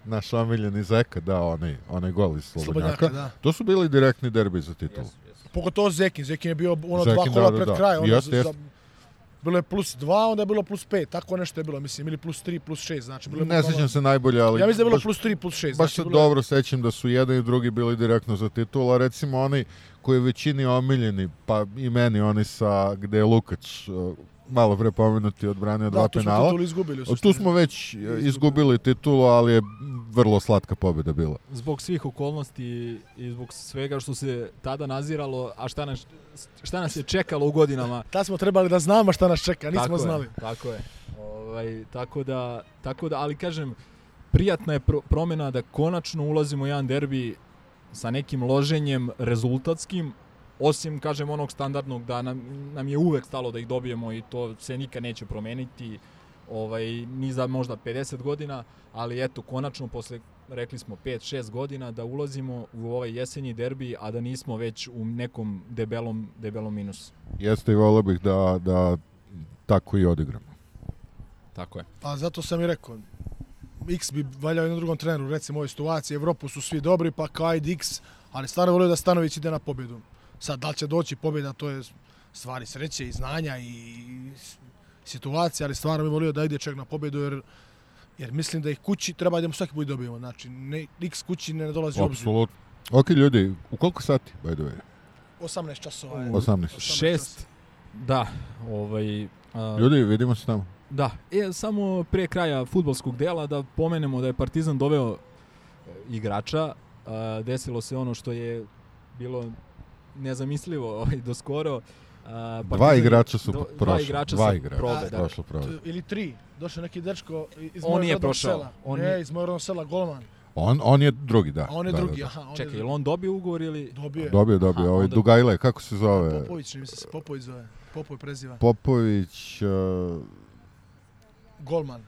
S2: naš omiljeni Zeka dao onaj, onaj gol iz Slobodnjaka.
S3: Slobodnjaka, da.
S2: To su bili direktni derbi za titulu.
S1: Jesu, jesu.
S3: Pogotovo Zekin. Zekin je bio ono
S2: Zekin,
S3: dva kola
S2: da, da,
S3: pred
S2: da.
S3: kraj. Ono,
S2: Jeste,
S3: za-
S2: jeste.
S3: Bilo je plus 2, onda je bilo plus 5, tako nešto je bilo, mislim, ili plus 3, plus 6, znači bilo je
S2: Ne sjećam se najbolje, ali...
S3: Ja mislim da je bilo
S2: baš-
S3: plus 3, plus 6.
S2: Baš
S3: znači,
S2: se
S3: bilo
S2: dobro sećam da su jedan i drugi bili direktno za titul, a recimo oni koji je većini omiljeni, pa i meni oni sa gde je Lukač malo pre pomenuti odbranio dva
S3: Da, tu smo
S2: penala.
S3: titul izgubili.
S2: Tu smo već uh, izgubili titulu, ali je vrlo slatka pobjeda bila.
S1: Zbog svih okolnosti i zbog svega što se tada naziralo, a šta nas, šta nas je čekalo u godinama.
S3: Tad smo trebali da znamo šta nas čeka, nismo
S1: tako
S3: znali.
S1: Je, tako je. Ovaj, tako, da, tako da, ali kažem, prijatna je pro, promjena da konačno ulazimo u jedan derbi sa nekim loženjem rezultatskim, osim, kažem, onog standardnog da nam, nam je uvek stalo da ih dobijemo i to se nikad neće promeniti, ovaj, ni za možda 50 godina, ali eto, konačno posle rekli smo 5-6 godina da ulazimo u ovaj jesenji derbi, a da nismo već u nekom debelom, debelom minusu.
S2: Jeste i volio bih da, da tako i odigramo.
S1: Tako je.
S3: Pa zato sam i rekao, X bi valjao jednom drugom treneru, recimo u ovoj situaciji, Evropu su svi dobri, pa kao ajde X, ali stvarno volio da Stanović ide na pobjedu. Sad, da li će doći pobjeda, to je stvari sreće i znanja i situacije, ali stvarno bi volio da ide čak na pobjedu, jer jer mislim da ih kući treba da mu svaki put dobijemo. Znači, ne, X kući ne dolazi u obzir.
S2: Apsolutno. Ok, ljudi, u koliko sati, by the way?
S3: 18 časova je.
S2: 18.
S1: Šest, da, ovaj... a,
S2: Ljudi, vidimo se tamo.
S1: Da, e, samo pre kraja futbolskog dela da pomenemo da je Partizan doveo e, igrača, a, desilo se ono što je bilo nezamislivo ovaj, do skoro. A,
S2: Dva
S1: Partizan-
S2: igrača su
S1: do-
S2: prošli.
S1: Dva igrača
S2: dva igrača
S1: probe, da.
S2: prošlo probe.
S3: Ili tri. Došao neki dečko iz
S1: On nije
S3: rodnog
S1: prošao.
S3: Sela.
S1: On
S3: ne, iz mojeg rodnog sela, golman.
S2: On, on je drugi, da.
S3: A on je
S2: da,
S3: drugi,
S2: Da, da.
S3: aha. On
S1: Čekaj,
S3: je
S1: je li on dobio ugovor ili...
S3: Dobio je.
S2: Dobio, dobio.
S1: Aha,
S2: ovaj
S1: onda-
S2: Dugajle, kako se zove?
S3: Popović, mi se se Popović zove. Popoj preziva.
S2: Popović, uh,
S3: Golman.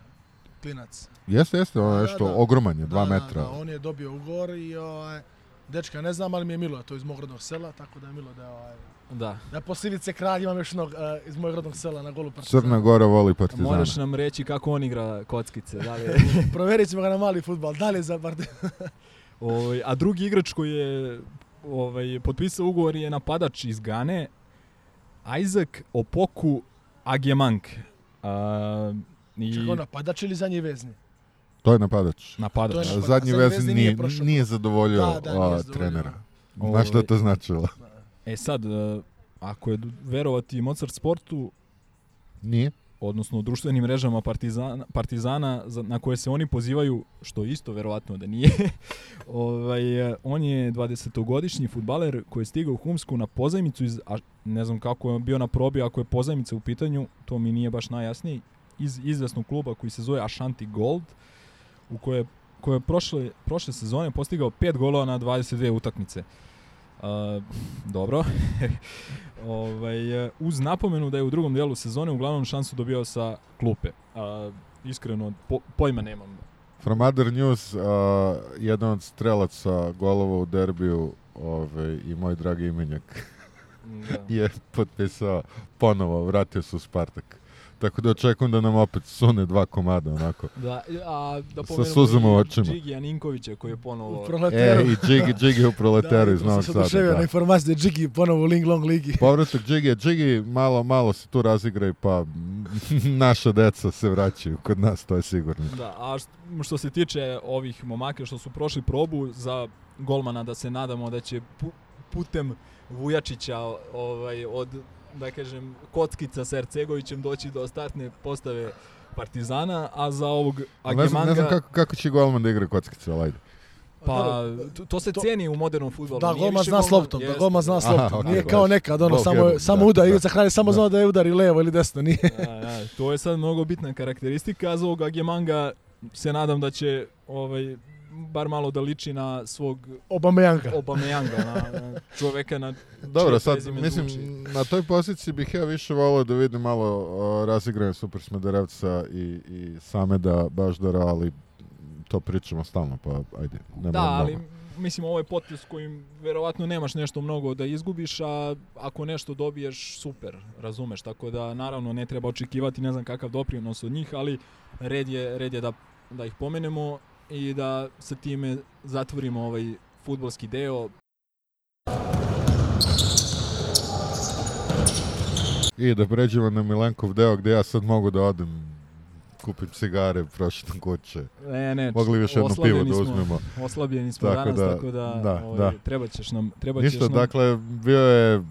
S3: Klinac.
S2: jeste, jeste, ono
S3: Da,
S2: nešto,
S3: da.
S2: ogroman je, dva
S3: Da, da,
S2: metra.
S3: Da, on je dobio ugovor i ovaj, dečka ne znam, ali mi je Milo, to je iz mog rodnog sela, tako da je Milo da je ovaj,
S1: Da.
S3: da posle Ivice Kralj imam još jednog eh, iz mojeg rodnog sela na golu Partizana.
S2: Crna Gora voli Partizana.
S1: Moraš nam reći kako on igra kockice. Da li je...
S3: Proverit ćemo ga na mali futbal. Da li je za Partizan?
S1: Ovaj, a drugi igrač koji je ovaj, potpisao ugovor je napadač iz Gane, Isaac Opoku Agemank. A, i
S3: Čekaj, napadač ili zadnji vezni?
S2: To je napadač.
S1: napadač.
S3: To je napadač.
S2: Zadnji vezni nije,
S3: nije prošao.
S2: nije zadovoljio
S3: Da, da, nije
S2: a,
S3: zadovoljio.
S2: trenera. Znaš šta to značilo?
S1: E sad, e, ako je verovati Mozart sportu,
S2: Nije?
S1: odnosno društvenim mrežama Partizana, Partizana za, na koje se oni pozivaju, što isto verovatno da nije, ovaj, e, on je 20-godišnji futbaler koji je stigao u Humsku na pozajmicu iz, a ne znam kako je bio na probi, ako je pozajmica u pitanju, to mi nije baš najjasnije, iz izvesnog kluba koji se zove Ashanti Gold, u koje, koje je prošle, prošle sezone postigao 5 golova na 22 utakmice. Uh, dobro. ovaj, uz napomenu da je u drugom dijelu sezone uglavnom šansu dobio sa klupe. Uh, iskreno, po, pojma nemam.
S2: From Other News, a, jedan od strelaca golova u derbiju ovaj, i moj dragi imenjak
S1: Da.
S2: je potpisao ponovo, vratio se u Spartak. Tako da očekujem da nam opet sune dva komada onako.
S1: Da, a da
S2: Sa
S1: pomenemo
S2: suzama u očima.
S1: Džigija Ninkovića koji je ponovo...
S3: U
S2: E,
S3: proleteru.
S2: i Džigi, Džigi u proleteru iz
S3: da,
S2: Novog
S3: sam se
S2: Sada.
S3: oduševio na
S2: Da.
S3: informaciju da je Džiki ponovo u Ling Long ligi.
S2: Povratak Džigi, Džigi malo, malo se tu razigra i pa naša deca se vraćaju kod nas, to je sigurno.
S1: Da, a št- što se tiče ovih momaka što su prošli probu za golmana da se nadamo da će pu- putem Vujačića ovaj, od da kažem kockica sa Ercegovićem doći do startne postave Partizana, a za ovog
S2: Ali Ne znam,
S1: Agemanga
S2: ne znam kako, kako će golman da igra kockice, ali ajde.
S1: pa to, to se
S3: to-
S1: ceni u modernom fudbalu.
S3: Da,
S1: nije
S3: golman zna s loptom, da golman zna s loptom.
S2: okej,
S3: Nije kao nekad, ono,
S2: Bog
S3: samo,
S2: jedan,
S3: samo
S2: da,
S3: udar,
S2: da.
S3: Ivica Hralj samo
S2: Da.
S3: znao da je udari levo ili desno, nije.
S1: Da, da, to je sad mnogo bitna karakteristika, a za ovog Agemanga se nadam da će ovaj, bar malo da liči na svog
S3: Obameyanga.
S1: Obameyanga, na, na čoveka na
S2: Dobro, sad, mislim,
S1: zvuči.
S2: na toj poziciji bih ja više volio da vidim malo o, razigrane Super Smederevca i, i Sameda Baždara, ali to pričamo stalno, pa ajde, ne
S1: Da, ali
S2: mnogo.
S1: mislim ovo je potez kojim verovatno nemaš nešto mnogo da izgubiš, a ako nešto dobiješ, super, razumeš. Tako da naravno ne treba očekivati ne znam kakav doprinos od njih, ali red je, red je da, da ih pomenemo i da sa time zatvorimo ovaj futbolski deo.
S2: I da pređemo na Milenkov deo gde ja sad mogu da odem kupim cigare, prošetam kuće.
S1: Ne, ne,
S2: Mogli bi još jedno pivo da
S1: smo.
S2: uzmemo.
S1: Oslabljeni smo
S2: Tako
S1: danas,
S2: da-
S1: tako da,
S2: da,
S1: ovaj,
S2: da.
S1: treba ćeš nam, treba
S2: Ništa,
S1: ćeš nam,
S2: dakle, bio je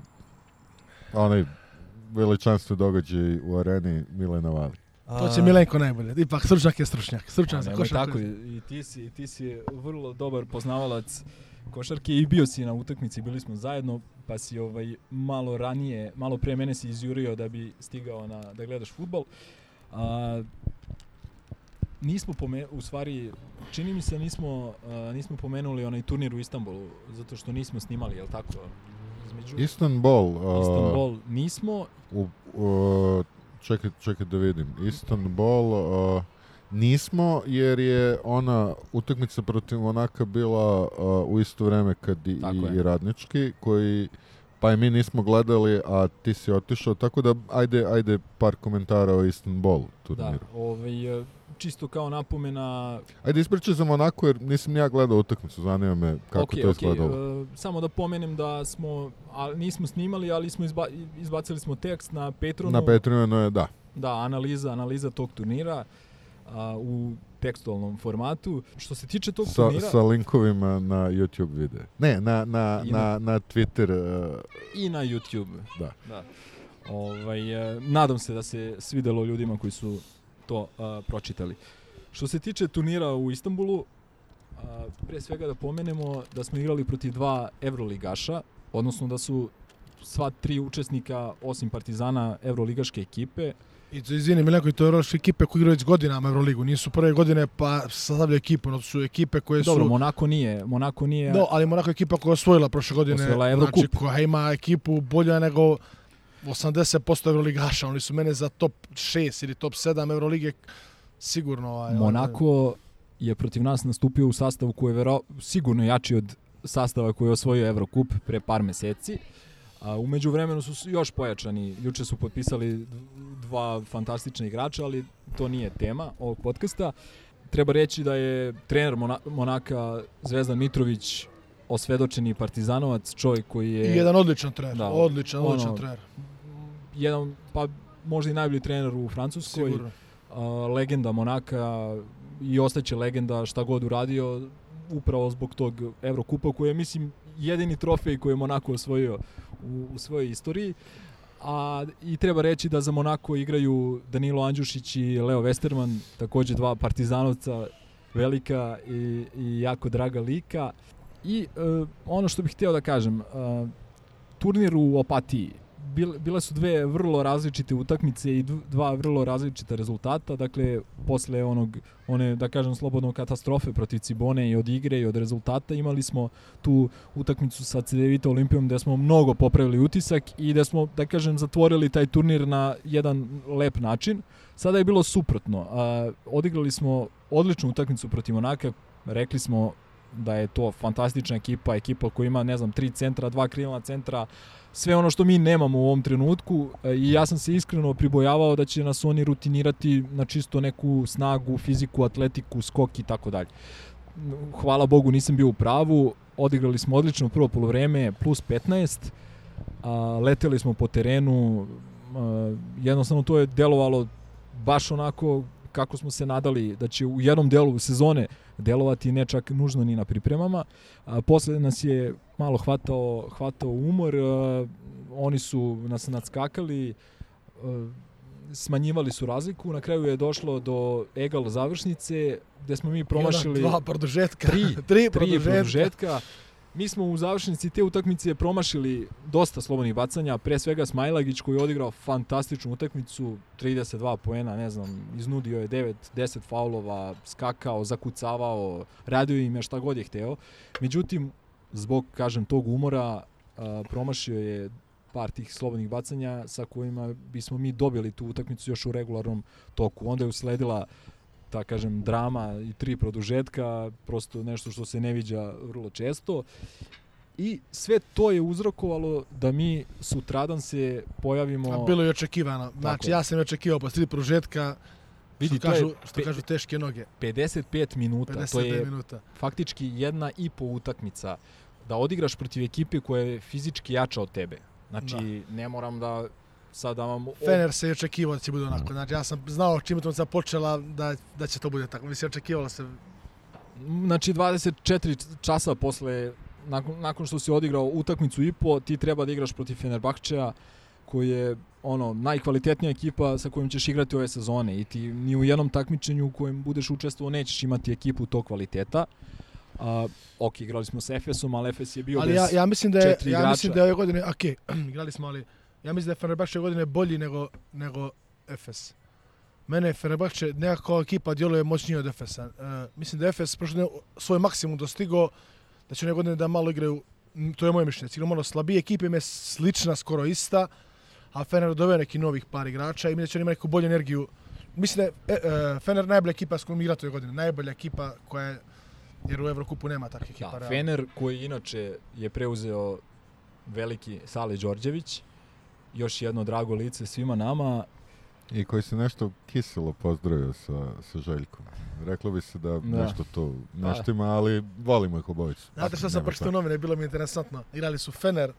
S2: onaj veličanstven događaj u areni Milena Vali.
S3: To će Milenko najbolje. Ipak stručnjak je stručnjak. Stručnjak za košarku.
S1: tako, i ti si, i ti si vrlo dobar poznavalac košarke i bio si na utakmici, bili smo zajedno, pa si ovaj malo ranije, malo pre mene si izjurio da bi stigao na da gledaš fudbal. A, nismo pome, u stvari čini mi se nismo a, nismo pomenuli onaj turnir u Istanbulu zato što nismo snimali, je l' tako? Između
S2: Istanbul, uh,
S1: Istanbul nismo,
S2: u, u, čekaj, čekaj da vidim. Istanbul uh, nismo jer je ona utakmica protiv Monaka bila uh, u isto vreme kad i, i, i radnički koji pa i mi nismo gledali, a ti si otišao, tako da ajde, ajde par komentara o Istanbul
S1: da,
S2: turniru.
S1: ovaj, e, čisto kao napomena
S2: Ajde ispričaj za Monako jer nisam ni ja gledao utakmicu, zanima me kako
S1: Okej,
S2: to
S1: okej,
S2: izgledalo.
S1: e, samo da pomenem da smo, a, nismo snimali, ali smo izba, izbacili smo tekst na Patronu.
S2: Na Patreonu je da.
S1: Da, analiza, analiza tog turnira a, u tekstualnom formatu. Što se tiče tog
S2: Sa,
S1: turnira
S2: sa linkovima na YouTube videe. Ne, na, na, na,
S1: na-
S2: na Twitter uh,
S1: i na YouTube.
S2: Da.
S1: da. Ovaj, e, nadam se da se svidelo ljudima koji su to a, pročitali. Što se tiče turnira u Istanbulu, a, pre svega da pomenemo da smo igrali protiv dva evroligaša, odnosno da su sva tri učesnika, osim Partizana, evroligaške ekipe.
S3: I to, izvini, Milenko, i to je još ekipe koji igraju već godinama Euroligu. Nisu prve godine pa sastavljaju ekipu, no su ekipe koje su...
S1: Dobro, Monako nije, Monako nije,
S3: No, ali Monako je ekipa koja je osvojila prošle godine.
S1: Osvojila Evrokup.
S3: Znači, koja ima ekipu bolja nego 80% Euroligaša. Oni su mene za top 6 ili top 7 Eurolige sigurno... Ovaj,
S1: Monako je protiv nas nastupio u sastavu koji je vero, sigurno jači od sastava koji je osvojio Evrokup pre par meseci. A umeđu vremenu su još pojačani. Juče su potpisali dva fantastična igrača, ali to nije tema ovog podcasta. Treba reći da je trener Mona, Monaka Zvezdan Mitrović osvedočeni partizanovac, čovjek koji je
S3: I jedan odličan trener.
S1: Da,
S3: odličan,
S1: ono,
S3: odličan trener.
S1: Jedan pa možda i najbolji trener u Francuskoj.
S3: Sigurno.
S1: a, legenda Monaka i ostaće legenda šta god uradio upravo zbog tog Evrokupa koji je mislim jedini trofej koji je Monako osvojio u, u svojoj istoriji. A i treba reći da za Monako igraju Danilo Andjušić i Leo Westerman, takođe dva partizanovca velika i, i jako draga lika. I e, ono što bih htio da kažem, e, turnir u Opatiji, bil, bile su dve vrlo različite utakmice i dv- dva vrlo različita rezultata. Dakle, posle onog, one, da kažem, slobodno katastrofe protiv Cibone i od igre i od rezultata, imali smo tu utakmicu sa CDVita Olimpijom gde smo mnogo popravili utisak i da smo, da kažem, zatvorili taj turnir na jedan lep način. Sada je bilo suprotno. A, odigrali smo odličnu utakmicu protiv Monaka, rekli smo da je to fantastična ekipa, ekipa koja ima, ne znam, tri centra, dva krilna centra, sve ono što mi nemamo u ovom trenutku e, i ja sam se iskreno pribojavao da će nas oni rutinirati na čisto neku snagu, fiziku, atletiku, skok i tako dalje. Hvala Bogu nisam bio u pravu, odigrali smo odlično prvo polovreme, plus 15, a, leteli smo po terenu, a, jednostavno to je delovalo baš onako kako smo se nadali da će u jednom delu sezone delovati ne čak nužno ni na pripremama. A, posle nas je malo hvatao, hvatao umor, a, oni su nas nadskakali, a, smanjivali su razliku, na kraju je došlo do egal završnice gde smo mi promašili
S3: Jedan, dva produžetka.
S1: tri,
S3: tri
S1: tri
S3: produžetka.
S1: Mi smo u završnici te utakmice promašili dosta slobodnih bacanja, pre svega Smajlagić koji je odigrao fantastičnu utakmicu, 32 poena, ne znam, iznudio je 9, 10 faulova, skakao, zakucavao, radio im je šta god je hteo. Međutim, zbog, kažem, tog umora promašio je par tih slobodnih bacanja sa kojima bismo mi dobili tu utakmicu još u regularnom toku. Onda je usledila ta kažem drama i tri produžetka, prosto nešto što se ne viđa vrlo često. I sve to je uzrokovalo da mi sutradan se pojavimo...
S3: A bilo je očekivano. Znači,
S1: je.
S3: ja sam i očekivao posle tri produžetka,
S1: vidi,
S3: što,
S1: to
S3: kažu,
S1: je
S3: što
S1: pe-
S3: kažu teške noge.
S1: 55 minuta,
S3: 55
S1: to je
S3: minuta.
S1: faktički jedna i po utakmica da odigraš protiv ekipe koja je fizički jača od tebe. Znači, ne moram da sad da vam...
S3: Fener se je očekivao da će bude onako. Znači, ja sam znao čim utakmica počela da, da će to bude tako. Mislim, očekivalo se
S1: Znači 24 časa posle nakon, nakon što si odigrao utakmicu i po, ti treba da igraš protiv Fenerbahčeja koji je ono najkvalitetnija ekipa sa kojom ćeš igrati ove sezone i ti ni u jednom takmičenju u kojem budeš učestvovao nećeš imati ekipu tog kvaliteta. A, ok, igrali smo sa Efesom, ali Efes je bio
S3: ali
S1: bez
S3: ja, ja mislim da je ja mislim da je ove godine ok, igrali smo ali ja mislim da je Fenerbahče godine bolji nego nego Efes. Mene Fenerbahče nekako ekipa djeluje moćnije od Efesa. Uh, mislim da Efes prošle svoj maksimum dostigao da će ove godine da malo igraju to je moje mišljenje. Sigurno malo slabije ekipe im je slična, skoro ista, a Fener doveo neki novih par igrača i mislim da će oni imati neku bolju energiju. Mislim da je e, e, Fener najbolja ekipa s kojom igrate ove godine. Najbolja ekipa koja je, jer u Evrokupu nema takvih ekipa.
S1: Da. Fener koji inače je preuzeo veliki Sale Đorđević, još jedno drago lice svima nama,
S2: I koji se nešto kiselo pozdravio sa, sa Željkom. Reklo bi se da,
S1: Da.
S2: nešto to neštima, ali volimo ih obojicu.
S3: Znate što sam pročitao novine, bilo mi interesantno. Igrali su Fener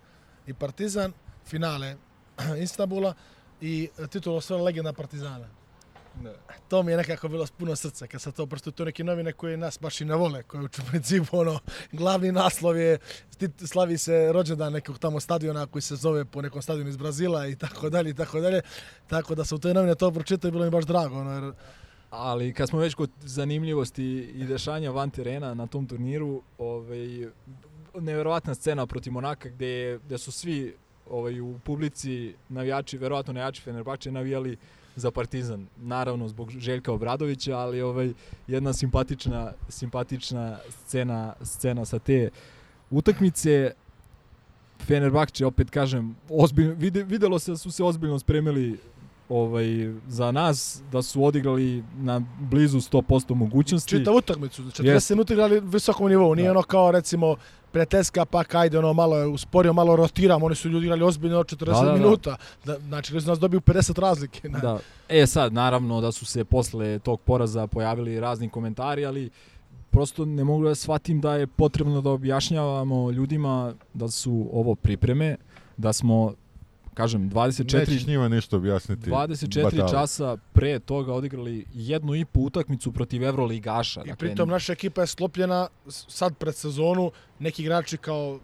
S3: i Partizan, finale Istanbula i titul osvojila legenda Partizana. To mi je nekako bilo puno srca kad sam to pročitao. To neke novine koje nas baš i ne vole, koje u principu ono, glavni naslov je slavi se rođendan nekog tamo stadiona koji se zove po nekom stadionu iz Brazila i tako dalje i tako dalje. Tako da sam u toj novine to pročitao i bilo mi baš drago. Ono, jer
S1: Ali kad smo već kod zanimljivosti i dešanja van terena na tom turniru, ovaj, neverovatna scena protiv Monaka gde, gde su svi ovaj, u publici navijači, verovatno navijači Fenerbahče navijali za Partizan. Naravno zbog Željka Obradovića, ali ovaj jedna simpatična simpatična scena scena sa te utakmice. Fenerbahče opet kažem, ozbiljno vide, videlo se da su se ozbiljno spremili ovaj za nas da su odigrali na blizu 100% mogućnosti.
S3: čitav utakmicu, 40
S1: Jeste.
S3: minuta igrali visokom nivou, nije
S1: Da.
S3: ono kao recimo prijateljska pa ajde ono malo je usporio, malo rotiramo, oni su ljudi igrali ozbiljno 40
S1: Da, da, da.
S3: minuta. Da, znači da su nas dobiju 50 razlike. Ne.
S1: Da. E sad, naravno da su se posle tog poraza pojavili razni komentari, ali prosto ne mogu da shvatim da je potrebno da objašnjavamo ljudima da su ovo pripreme, da smo, kažem, 24
S2: Nećeš njima ništa objasniti.
S1: 24
S2: Batali.
S1: časa pre toga odigrali jednu i po utakmicu protiv Evroligaša.
S3: I pritom naša ekipa je sklopljena sad pred sezonu, neki igrači kao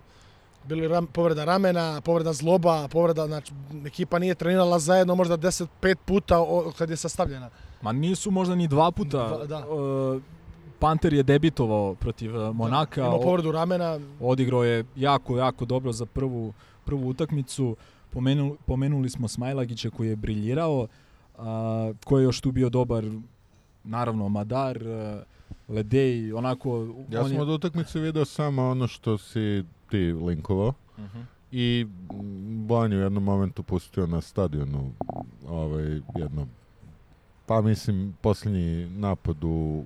S3: bili ram, povreda ramena, povreda zloba, povreda, znači ekipa nije trenirala zajedno možda 10-5 puta o, kad je sastavljena.
S1: Ma nisu možda ni dva puta.
S3: Dva, da.
S1: Uh, Panter je debitovao protiv uh, Monaka.
S3: Ima
S1: o-
S3: povredu ramena,
S1: odigrao je jako, jako dobro za prvu, prvu utakmicu. Pomenuli, pomenuli smo Smajlagića koji je briljirao, a, ko je još tu bio dobar, naravno Madar, a, Ledej, onako...
S2: Ja
S1: on
S2: sam
S1: je,
S2: od utakmice video samo ono što si ti linkovao
S1: Mhm.
S2: i mm, Bojan je u jednom momentu pustio na stadionu ovaj, jedno pa mislim posljednji napad u,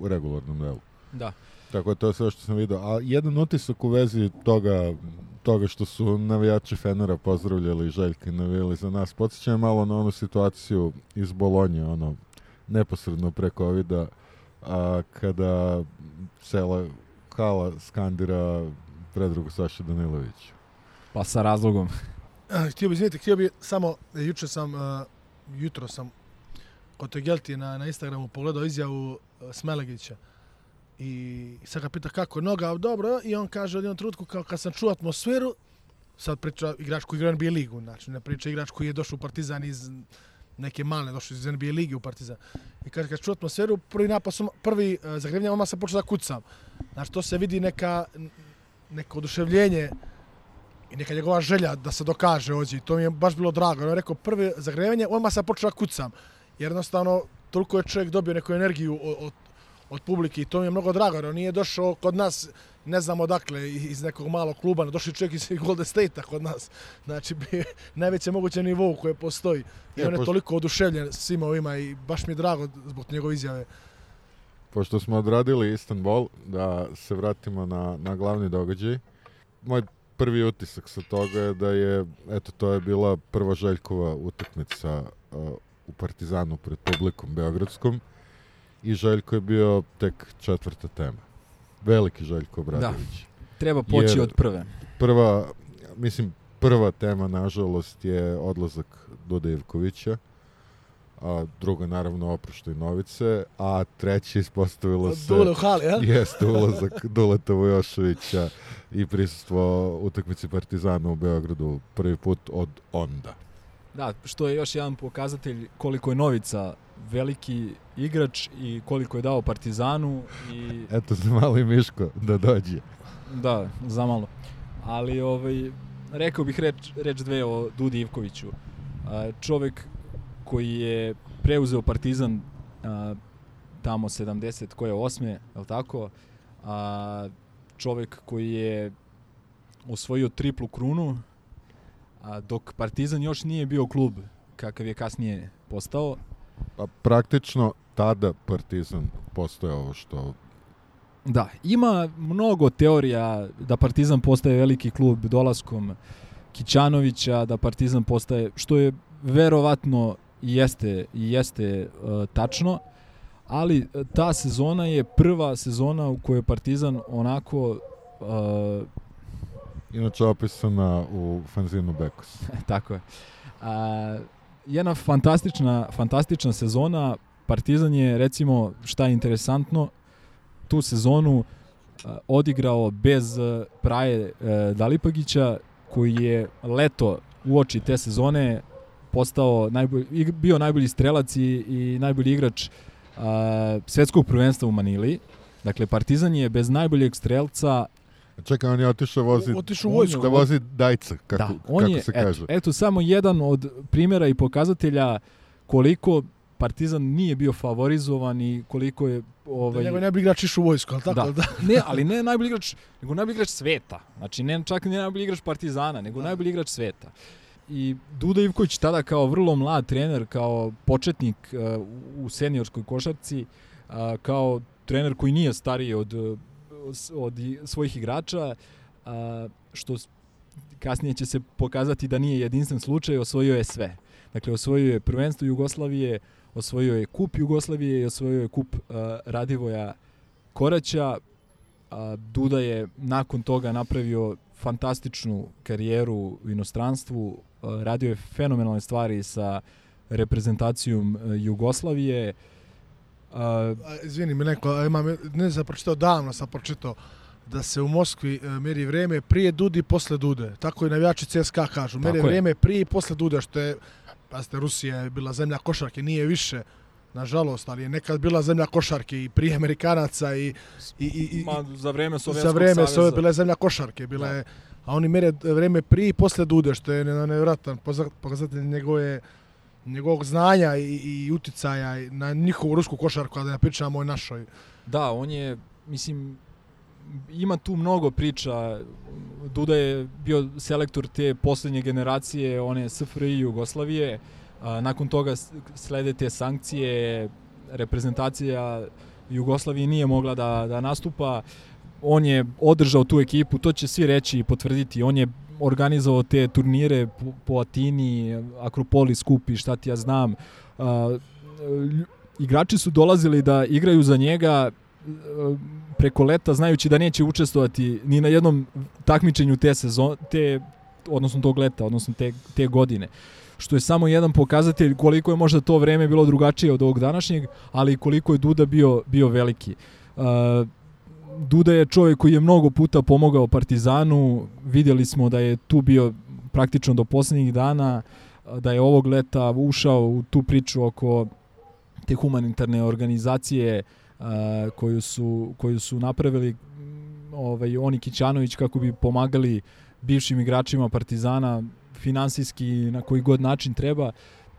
S2: u regularnom delu.
S1: Da.
S2: Tako da to je sve što sam video. A jedan utisak u vezi toga, toga što su navijači Fenera pozdravljali Željka i navijali za nas. Podsjeća malo na onu situaciju iz Bolonje, ono, neposredno pre covida, a, kada cela hala skandira Predragu Saša Danilović.
S1: Pa sa razlogom.
S3: Htio bi, izvinite, htio bi samo, juče sam, uh, jutro sam kod Tegelti na, na Instagramu pogledao izjavu uh, Smelegića i sad ga pita kako noga, dobro, i on kaže u jednom trenutku kao kad sam čuo atmosferu, sad priča igrač koji igra NBA ligu, znači ne priča igrač koji je došao u Partizan iz neke male, došao iz NBA lige u Partizan. I kaže kad čuo atmosferu, prvi napad, sam, prvi uh, zagrevnja, odmah sam počeo da kucam. Znači to se vidi neka, neko oduševljenje i neka njegova želja da se dokaže ovdje i to mi je baš bilo drago. On je rekao prve zagrevanje, odmah sam počeo da kucam. Jer jednostavno toliko je čovjek dobio neku energiju od, od, od publike i to mi je mnogo drago. Jer on nije došao kod nas, ne znam odakle, iz nekog malog kluba, ne došli čovjek iz Golden State-a kod nas. Znači, najveće moguće nivou koje postoji. I
S2: Je,
S3: on je
S2: pošto-
S3: toliko oduševljen svima ovima i baš mi je drago zbog njegove izjave.
S2: Pošto smo odradili Istanbul, da se vratimo na, na glavni događaj. Moj prvi utisak sa toga je da je, eto, to je bila prva Željkova utakmica uh, u Partizanu pred publikom Beogradskom i Željko je bio tek četvrta tema. Veliki Željko Obradović.
S1: Treba poći
S2: Jer-
S1: od prve.
S2: Prva, mislim, prva tema, nažalost, je odlazak Duda Ivkovića. A druga, naravno, oproštaj Novice. A treće ispostavilo se...
S3: Dule u hali, jel?
S2: Jeste ulazak Duleta Vojoševića i prisustvo utakmici Partizana u Beogradu prvi put od onda.
S1: Da, što je još jedan pokazatelj koliko je Novica veliki igrač i koliko je dao Partizanu i
S2: Eto za mali Miško da dođe.
S1: da, zamalo. Ali ovaj rekao bih reč, reč dve o Dudi Ivkoviću. A, čovek koji je preuzeo Partizan a, tamo 70 koje osme, je li tako? A, čovek koji je osvojio triplu krunu, a, dok Partizan još nije bio klub kakav je kasnije postao.
S2: Pa praktično tada Partizan postoje ovo što
S1: Da, ima mnogo teorija da Partizan postaje veliki klub dolaskom Kićanovića, da Partizan postaje, što je verovatno jeste, jeste uh, tačno, ali e, ta sezona je prva sezona u kojoj Partizan onako uh,
S2: inače opisana u fanzinu Bekos.
S1: tako je. A, jedna fantastična, fantastična sezona. Partizan je, recimo, šta je interesantno, tu sezonu a, odigrao bez a, Praje a, Dalipagića, koji je leto uoči te sezone postao najbolji, bio najbolji strelac i, i najbolji igrač a, svetskog prvenstva u Manili. Dakle, Partizan je bez najboljeg strelca
S2: Čekaj, on je otišao vozi,
S3: Otišao vojsku.
S2: da vozi dajca, kako,
S1: da, on
S2: kako
S1: je,
S2: se
S1: eto,
S2: kaže.
S1: Eto, samo jedan od primjera i pokazatelja koliko Partizan nije bio favorizovan i koliko je
S3: Da
S1: ovaj
S3: njegov ne bi igrač išao u vojsku, ali tako?
S1: Da.
S3: Da.
S1: ne, ali ne najbolji igrač, nego najbolji igrač sveta. Znači ne čak ne najbolji igrač Partizana, nego najbolji igrač sveta. I Duda Ivković tada kao vrlo mlad trener, kao početnik uh, u seniorskoj košarci, uh, kao trener koji nije stariji od, uh, od svojih igrača, uh, što kasnije će se pokazati da nije jedinstven slučaj, osvojio je sve. Dakle, osvojio je prvenstvo Jugoslavije, osvojio je kup Jugoslavije i osvojio je kup uh, Radivoja Koraća. A, Duda je nakon toga napravio fantastičnu karijeru u inostranstvu, a, radio je fenomenalne stvari sa reprezentacijom e, Jugoslavije. A,
S3: Izvini mi neko, imam, ne sam pročitao davno, sam pročitao da se u Moskvi e, meri vreme prije Dudi i posle Dude. Tako i navijači CSKA kažu. Meri vreme prije i posle Dude, što je, pazite, Rusija je bila zemlja košarke, nije više, nažalost, ali je nekad bila zemlja košarke i prije Amerikanaca i, i, i, i
S1: ma, za vreme
S3: za
S1: Sovjetskog
S3: vreme
S1: saveza.
S3: Sove bila je zemlja košarke, bila
S1: Da.
S3: je, a oni mere vreme prije i posle Dude, što je ne- nevjerojatan pokazatelj njegove njegovog znanja i, i uticaja na njihovu rusku košarku, a da ne pričamo o našoj.
S1: Da, on je, mislim, ima tu mnogo priča. Duda je bio selektor te poslednje generacije, one SFRI Jugoslavije. A, nakon toga slede te sankcije, reprezentacija Jugoslavije nije mogla da, da nastupa. On je održao tu ekipu, to će svi reći i potvrditi. On je organizovao te turnire po, po Atini, Akropolis kupi, šta ti ja znam. Lju- igrači su dolazili da igraju za njega e, preko leta znajući da neće učestvovati ni na jednom takmičenju te sezon te odnosno tog leta, odnosno te, te godine što je samo jedan pokazatelj koliko je možda to vreme bilo drugačije od ovog današnjeg, ali koliko je Duda bio, bio veliki. Uh, Duda je čovjek koji je mnogo puta pomogao Partizanu, vidjeli smo da je tu bio praktično do posljednjih dana, da je ovog leta ušao u tu priču oko te humanitarne organizacije koju, su, koju su napravili ovaj, oni Kićanović kako bi pomagali bivšim igračima Partizana finansijski na koji god način treba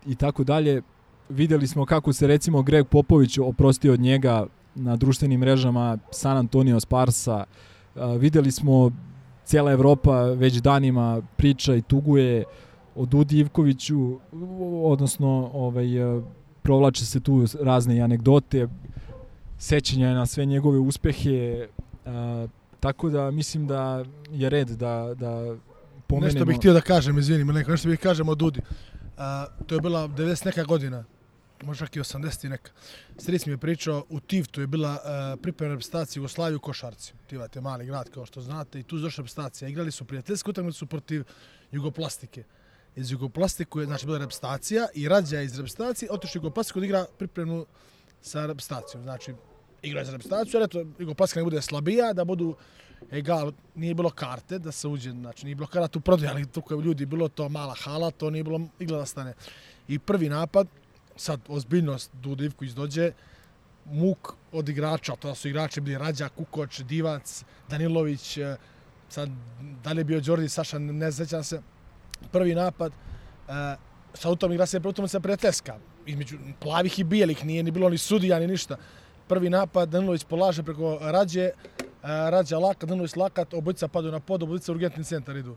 S1: i tako dalje. Videli smo kako se recimo Greg Popović oprostio od njega na društvenim mrežama San Antonio Sparsa. Uh, videli smo cijela Evropa već danima priča i tuguje o Dudi Ivkoviću, odnosno ovaj, provlače se tu razne anegdote, sećanja na sve njegove uspehe, uh, tako da mislim da je red da, da pomenemo...
S3: Nešto bih htio da kažem, izvini, neko, nešto bih kažem o Dudi. A, to je bila 90 neka godina. Možda čak i 80 i neka. Stric mi je pričao, u Tivtu je bila uh, pripremna reprezentacija Jugoslavije u košarci. Tivat je mali grad, kao što znate, i tu su došla reprezentacija. Igrali su prijateljsku utakmicu protiv Jugoplastike. Iz Jugoplastiku je, znači, bila reprezentacija i Rađa je iz reprezentacije otišao u Jugoplastiku da igra pripremnu sa reprezentacijom. Znači, igra za reprezentaciju, ali eto, Jugoplastika ne bude slabija, da budu egal, nije bilo karte da se uđe, znači nije bilo karata u prodaju, ali tu je ljudi, bilo to mala hala, to nije bilo igla da stane. I prvi napad, sad ozbiljnost Duda Ivković dođe, muk od igrača, to su igrači bili Rađa, Kukoč, Divac, Danilović, eh, sad da li je bio Đordi, Saša, ne sećam se, prvi napad, e, sa utom igra se utakmica prijateljska, između plavih i bijelih, nije ni bilo ni sudija ni ništa. Prvi napad, Danilović polaže preko Rađe, e, Rađa lakat, Danilović lakat, obojica padaju na pod, obojica urgentni centar idu.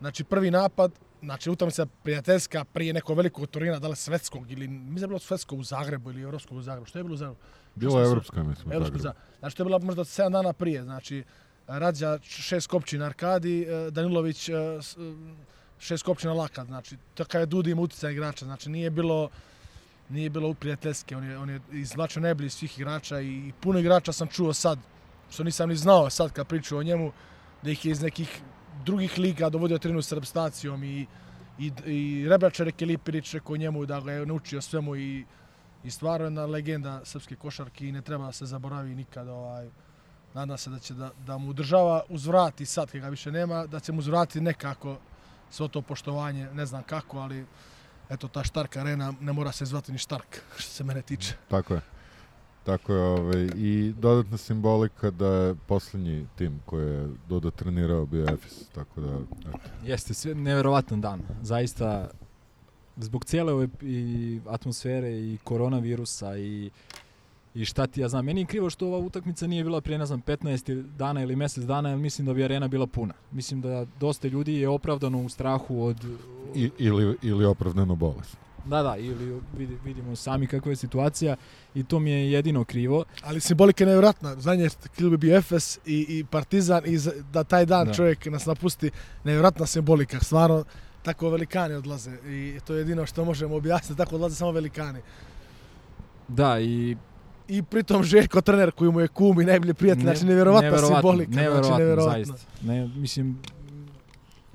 S3: Znači prvi napad, znači utakmica prijateljska prije nekog velikog turnira, da li svetskog ili mislim da je bilo svetskog u Zagrebu ili evropskog u Zagrebu. Što je bilo u Zagrebu?
S2: Bila je evropska, mislim.
S3: Evropsko
S2: Zagreb.
S3: za. Znači to je bila možda 7 dana prije, znači Rađa šest kopčina Arkadi, eh, Danilović eh, eh, šest kopčina Lakat, znači takav je Dudi ima utjecaj igrača, znači nije bilo nije bilo prijateljske, on je, on je izvlačio najbolji svih igrača i, i puno igrača sam čuo sad, što nisam ni znao sad kad priču o njemu, da ih je iz nekih drugih liga dovodio trenu s reprezentacijom i, i, i Rebračar Kelipirić rekao njemu da ga je naučio svemu i, i stvarno je jedna legenda srpske košarke i ne treba da se zaboravi nikad ovaj, nadam se da će da, da mu država uzvrati sad kad ga više nema, da će mu uzvratiti nekako svo to poštovanje, ne znam kako, ali eto ta Štark arena ne mora se zvati ni Štark, što se mene tiče.
S2: Tako je. Tako je, ovaj, i dodatna simbolika da je posljednji tim koji je Doda trenirao bio Efes, tako da, eto.
S1: Jeste, sve neverovatan dan. Zaista, zbog cijele ove i atmosfere i koronavirusa i i šta ti ja znam. Meni je krivo što ova utakmica nije bila prije, ne znam, 15 dana ili mjesec dana, jer mislim da bi arena bila puna. Mislim da dosta ljudi je opravdano u strahu od...
S2: I, ili, ili opravdano bolest.
S1: Da, da, ili vidi, vidimo sami kakva je situacija i to mi je jedino krivo.
S3: Ali simbolika je nevjerojatna. Zadnje kil bi bio Efes i, i Partizan i da taj dan
S1: Da.
S3: čovjek nas napusti, nevjerojatna simbolika. Stvarno, tako velikani odlaze i to je jedino što možemo objasniti, tako odlaze samo velikani.
S1: Da, i
S3: I pritom Željko trener koji mu je kum i najbolji prijatelj, znači nevjerovatna simbolika.
S1: Neverovatno,
S3: znači, nevjerovatna.
S1: zaista. Ne, mislim,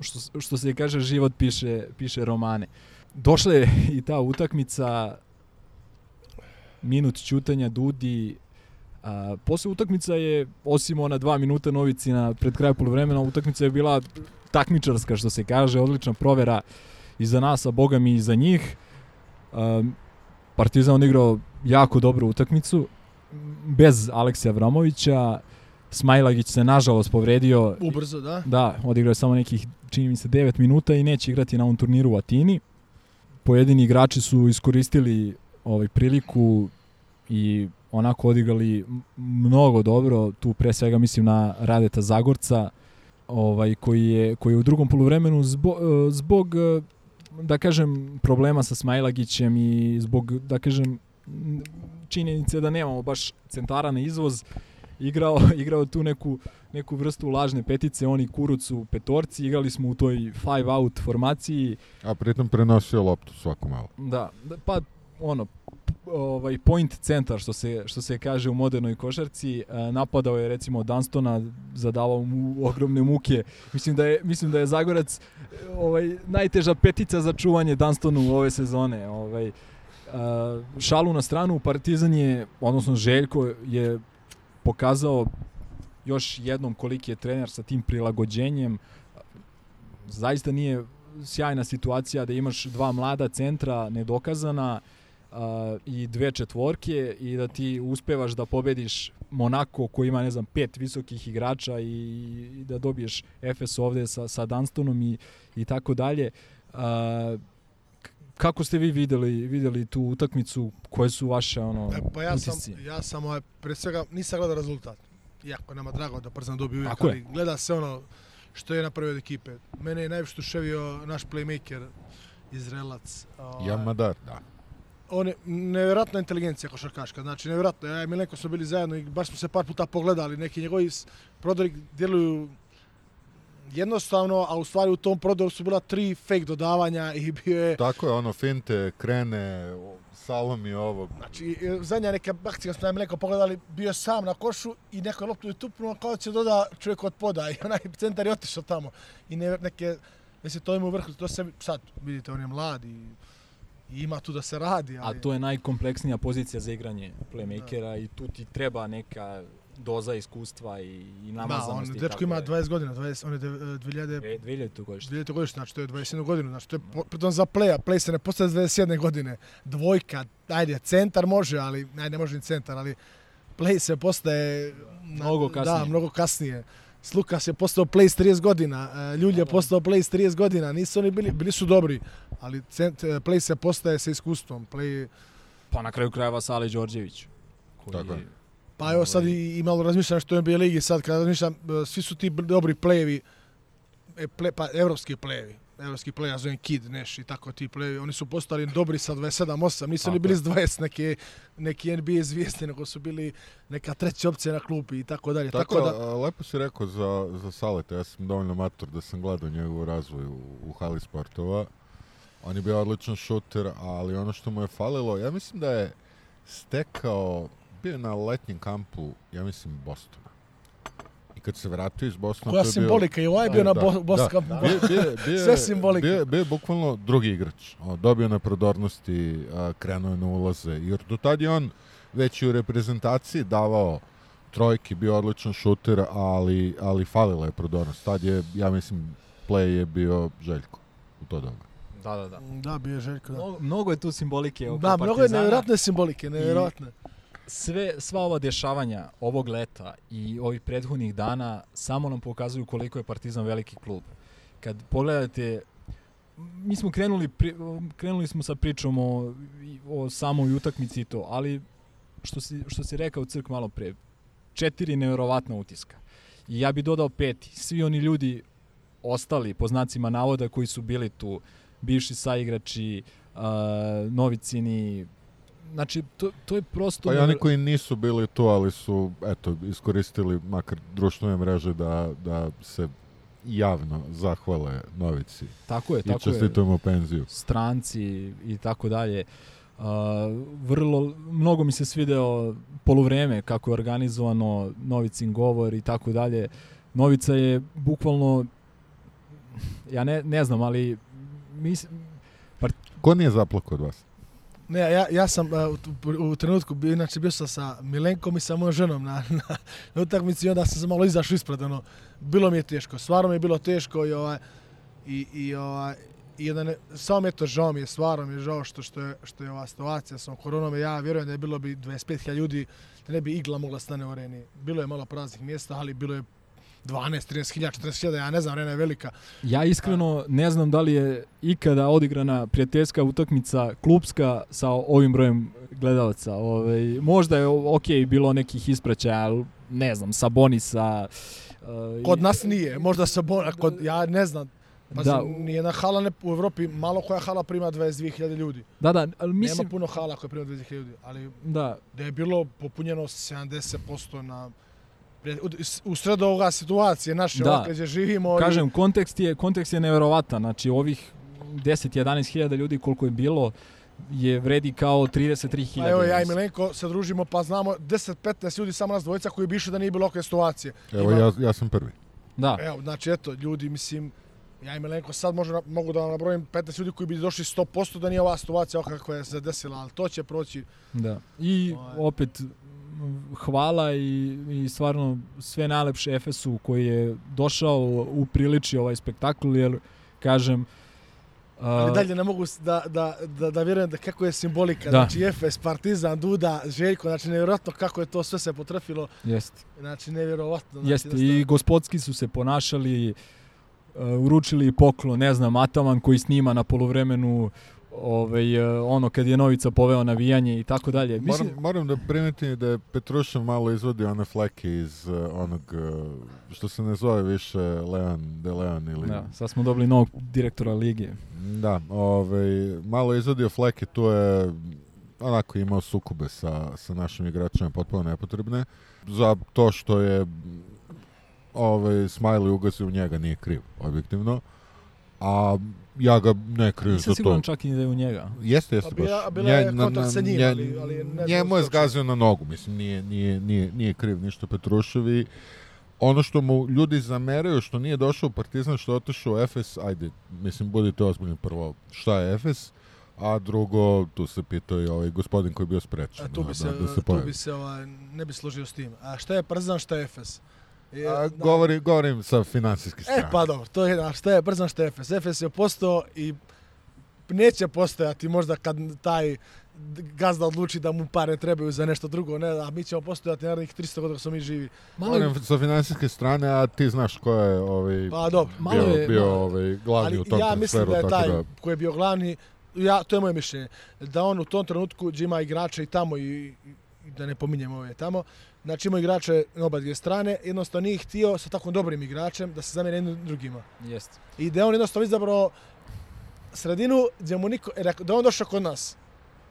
S1: što, što se kaže, život piše, piše romane. Došla je i ta utakmica, minut ćutanja Dudi, a, posle utakmica je, osim ona dva minuta Novicina pred kraj polovremena, utakmica je bila takmičarska, što se kaže, odlična provera i za nas, a boga mi i za njih. A, Partizan odigrao jako dobru utakmicu, bez Aleksija Vramovića, Smajlagić se nažalost povredio.
S3: Ubrzo, da.
S1: Da, odigrao je samo nekih, čini mi se, 9 minuta i neće igrati na ovom turniru u Atini. Pojedini igrači su iskoristili ovaj priliku i onako odigrali mnogo dobro. Tu pre svega mislim na Radeta Zagorca, ovaj koji je koji je u drugom poluvremenu zbog, zbog eh, da kažem problema sa Smajlagićem i zbog da kažem činjenice da nemamo baš centara na izvoz igrao igrao tu neku neku vrstu lažne petice, oni kuruc u petorci, igrali smo u toj five out formaciji,
S2: A pritom prenosio loptu svako malo.
S1: da, da, pa ono ovaj point centar što se što se kaže u modernoj košarci e, napadao je recimo Dunstona zadavao mu ogromne muke. Mislim da je mislim da je Zagorac ovaj najteža petica za čuvanje Dunstonu ove sezone ovaj. E, šalu na stranu Partizan je odnosno Željko je pokazao još jednom koliki je trener sa tim prilagođenjem zaista nije sjajna situacija da imaš dva mlada centra nedokazana i dve četvorke i da ti uspevaš da pobediš Monako koji ima ne znam pet visokih igrača i, da dobiješ Efes ovde sa, sa Dunstonom i, i tako dalje. Kako ste vi videli videli tu utakmicu koje su vaše ono
S3: E, pa ja sam, ja sam ovaj, pre svega nisam gledao rezultat. Iako nama drago da Partizan dobije uvijek,
S1: Tako je.
S3: ali gleda se ono što je napravio od ekipe. Mene je najviše tuševio naš playmaker Izraelac. ovaj,
S2: Ja Madar, da.
S3: on je nevjerojatna inteligencija košarkaška, znači nevjerojatno. Ja i Milenko smo bili zajedno i baš smo se par puta pogledali, neki njegovi prodori djeluju jednostavno, a u stvari u tom prodoru su bila tri fake dodavanja i bio je
S2: Tako je, ono, finte, krene, Salomi ovog.
S3: Znači, e, zadnja neka akcija smo na Milenko pogledali, bio je sam na košu i neko je loptu je tupnuo kao da će doda čovjek od poda i onaj centar je otišao tamo. I ne, neke, mislim, to ima u vrhu, to se sad, vidite, on je mlad i, i ima tu da se radi,
S1: A
S3: ali...
S1: to je najkompleksnija pozicija za igranje playmakera i tu ti treba neka doza iskustva i, i
S3: Da, on,
S1: namazanosti.
S3: dečko ima
S1: dalje.
S3: 20 godina, 20, on je de- e, 2000,
S1: E, 2000 godište.
S3: 2000 godište, znači to je 21 godinu, znači to je po- pritom za playa, play se ne postaje za 21 godine, dvojka, ajde, centar može, ali, ajde, ne može ni centar, ali play se postaje... na-
S1: Mnogo
S3: Da,
S1: kasnije.
S3: mnogo kasnije. Lukas je postao play s 30 godina, e, Ljulj je postao play s 30 godina, nisu oni bili, bili su dobri, ali cent, e, play se postaje sa iskustvom, play...
S1: Pa na kraju krajeva Sali Đorđević. Koji
S2: Tako je.
S3: Pa evo sad i, i malo razmišljam što je NBA ligi sad, kada razmišljam, e, svi su ti br- dobri plejevi, e, ple, pa evropski plejevi, evropski play, ja zovem Kid, Neš i tako ti plejevi, oni su postali dobri sa 27-8, nisu
S1: Tako
S3: bili s 20 neke, neki NBA zvijezde, nego su bili neka treća opcija na klupi i tako dalje.
S2: Tako,
S3: Tako,
S2: da, lepo si rekao za, za Saleta, ja sam dovoljno mator da sam gledao njegov razvoj u, u hali sportova. On je bio odličan šuter, ali ono što mu je falilo, ja mislim da je stekao, bio na letnjem kampu, ja mislim, Bostona. I kad se vratio iz Bostona...
S3: koja
S2: to je
S3: simbolika, i ovaj bio na Bo, Boska,
S2: Da. Bio, bio, bio,
S3: Sve simbolika.
S2: Bio, bio je bukvalno drugi igrač. O, dobio na prodornosti, a, krenuo je na ulaze. Jer do tad je on već i u reprezentaciji davao trojki, bio odličan šuter, ali, ali falila je prodornost. Tad je, ja mislim, play je bio Željko u to doba.
S1: Da, da, da.
S3: Da, bio je Željko, da.
S1: Mnogo, mnogo je tu simbolike oko
S3: Da, mnogo je nevjerojatne simbolike, nevjerojatne.
S1: Sve, sva ova dešavanja ovog leta i ovih prethodnih dana samo nam pokazuju koliko je Partizan veliki klub. Kad pogledate, mi smo krenuli, krenuli smo sa pričom o, o samoj utakmici i to, ali što si, što si rekao Crk malo pre, četiri nevjerovatna utiska. I ja bi dodao peti. Svi oni ljudi ostali, po znacima navoda, koji su bili tu, bivši saigrači, uh, novicini, znači to, to je prosto...
S2: Pa i oni koji nisu bili tu, ali su eto, iskoristili makar društvene mreže da, da se javno zahvale Novici
S1: Tako je,
S2: i
S1: tako je.
S2: čestitujemo penziju.
S1: Stranci i tako dalje. Uh, vrlo, mnogo mi se svideo poluvreme kako je organizovano Novicin govor i tako dalje. Novica je bukvalno ja ne, ne znam, ali mis,
S2: Ko nije zaplakao od vas?
S3: Ne, ja, ja sam uh, u, u trenutku, inače bio sam sa Milenkom i sa mojom ženom na, na, na utakmici i onda sam se malo izašao ispred, ono, bilo mi je teško, stvarno mi je bilo teško i ovaj, i, i ovaj, i jedan, je- samo mi je to žao mi je, stvarno mi je žao što, što, je, što je ova situacija sa koronom, ja vjerujem da je bilo bi 25.000 ljudi, da ne bi igla mogla stane u areni. Bilo je malo praznih mjesta, ali bilo je 12, 30.000, 40.000, ja ne znam, arena je velika.
S1: ja iskreno ne znam da li je ikada odigrana prijateljska utakmica klubska sa ovim brojem gledalaca. Ovaj, možda je ok bilo nekih ispraćaja, ne znam, Sabonisa. Uh,
S3: Kod nas nije, možda se bona, kod, ja ne znam, Pa
S1: Da.
S3: nijedna hala ne, u Evropi, malo koja hala prima 22.000 ljudi.
S1: Da, da, ali
S3: Mislim... Nema puno hala koje prima 22.000 ljudi, ali
S1: da,
S3: da je bilo popunjeno 70% na u, sredo ovoga situacije naše,
S1: Da.
S3: ovakve gdje živimo.
S1: kažem, kontekst je, kontekst je neverovatan. Znači, ovih 10-11 hiljada ljudi koliko je bilo, je vredi kao 33
S3: i,
S1: hiljada.
S3: pa evo ja i Milenko se družimo, pa znamo 10-15 ljudi samo nas dvojica koji bi išli da nije bilo ovakve situacije.
S2: Evo,
S3: Ima-
S2: ja, ja sam prvi.
S1: Da,
S3: Evo, znači eto, ljudi, mislim, ja i Milenko sad možda, mogu da vam nabrojim 15 ljudi koji bi došli 100% da nije ova situacija ovakva koja je se desila, ali to će proći.
S1: da. I
S3: Ovaj.
S1: opet, hvala i, i stvarno sve najlepše Efesu koji je došao u priliči ovaj spektakl, jer, kažem,
S3: Ali
S1: a,
S3: dalje ne mogu da, da, da, da vjerujem da kako je simbolika.
S1: Da.
S3: Znači Efes, Partizan, Duda, Željko, znači nevjerojatno kako je to sve se potrefilo.
S1: Jeste.
S3: Znači nevjerojatno. Znači,
S1: Jeste,
S3: jednostavno-
S1: i gospodski su se ponašali, uh, uručili poklon, ne znam, Ataman koji snima na poluvremenu ovaj, uh, ono kad je Novica poveo navijanje i tako dalje. Mislim,
S2: Moram, moram da primetim da je Petrušev malo izvadio one fleke iz uh, onog, uh, što se ne zove više Leon, De Leon ili...
S1: da, sad smo dobili novog direktora lige.
S2: Da, ovaj, malo je izvadio fleke, tu je onako imao sukube sa, sa našim igračima potpuno nepotrebne. Za to što je ovaj, Smiley ugazio u njega nije kriv, objektivno. a ja ga ne krivim za
S1: Nisam
S2: to.
S1: siguran čak i da je u njega.
S2: Jeste, jeste
S3: Pa
S2: baš.
S3: bila je kontakt sa njim,
S2: nje-
S3: ali- ali ne
S2: njemu je zgazio na nogu, mislim, nije, nije, nije, nije kriv ništa Petrušev i ono što mu ljudi zameraju što nije došao u Partizan, što je otišao u Efes, ajde, mislim, budite ozbiljni prvo, šta je Efes, a drugo, tu se pitao i ovaj gospodin koji je bio sprečan.
S3: A tu
S2: da-
S3: bi se,
S2: da, da se
S3: tu bi se ovaj, ne bi složio s tim. A šta je Partizan, šta je Efes? Je,
S2: A,
S3: da-
S2: govori, govorim sa finansijske strane.
S3: E pa dobro, to je šta je Partizan, šta je Efes? Efes je postao i neće postojati možda kad taj gazda odluči da mu pare trebaju za nešto drugo, ne, a mi ćemo postojati narednih 300 godina smo mi živi.
S1: Malo je,
S2: sa finansijske strane, a ti znaš ko je ovaj,
S3: Pa dobro.
S1: Malo
S2: bio,
S1: je-
S2: bio
S1: malo-
S2: ovaj, glavni
S3: Ali
S2: u tom
S3: ja mislim da je taj
S2: da...
S3: koji je bio glavni, ja, to je moje mišljenje, da on u tom trenutku ima igrače i tamo i, i da ne pominjem ove tamo, znači ima igrače na oba dvije strane, jednostavno nije htio sa takvom dobrim igračem da se zamjeri jednim drugima.
S1: Jeste.
S3: I da je on jednostavno izabrao sredinu gdje mu niko, ako- da on došao kod nas,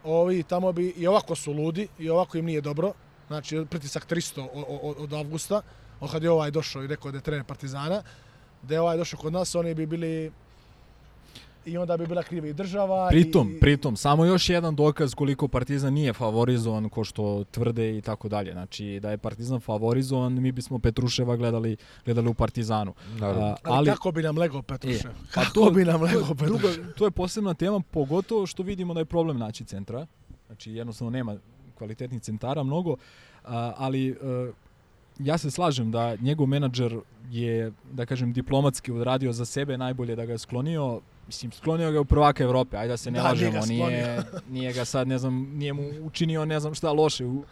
S3: ovi tamo bi i ovako su ludi i ovako im nije dobro, znači pritisak 300 o- o- od, od avgusta, od kad je ovaj došao i rekao da je trener Partizana, da je ovaj došao kod nas, oni bi bili i onda bi bila kriva i država.
S1: Pritom,
S3: i,
S1: pritom, samo još jedan dokaz koliko Partizan nije favorizovan ko što tvrde i tako dalje. Znači, da je Partizan favorizovan, mi bismo Petruševa gledali, gledali u Partizanu.
S2: Naravno.
S1: A,
S3: Ali, kako bi nam lego Petrušev?
S1: E, pa
S3: kako bi nam
S1: to je
S3: lego
S1: druga,
S3: Petrušev?
S1: to je posebna tema, pogotovo što vidimo da je problem naći centra. Znači, jednostavno nema kvalitetnih centara mnogo, a, ali e, ja se slažem da njegov menadžer je, da kažem, diplomatski odradio za sebe najbolje da ga je sklonio. Mislim, sklonio ga je u prvaka Evrope, ajde da se ne
S3: Da, nije
S1: lažemo, nije, nije ga sad, ne znam, nije mu učinio ne znam šta loše. U,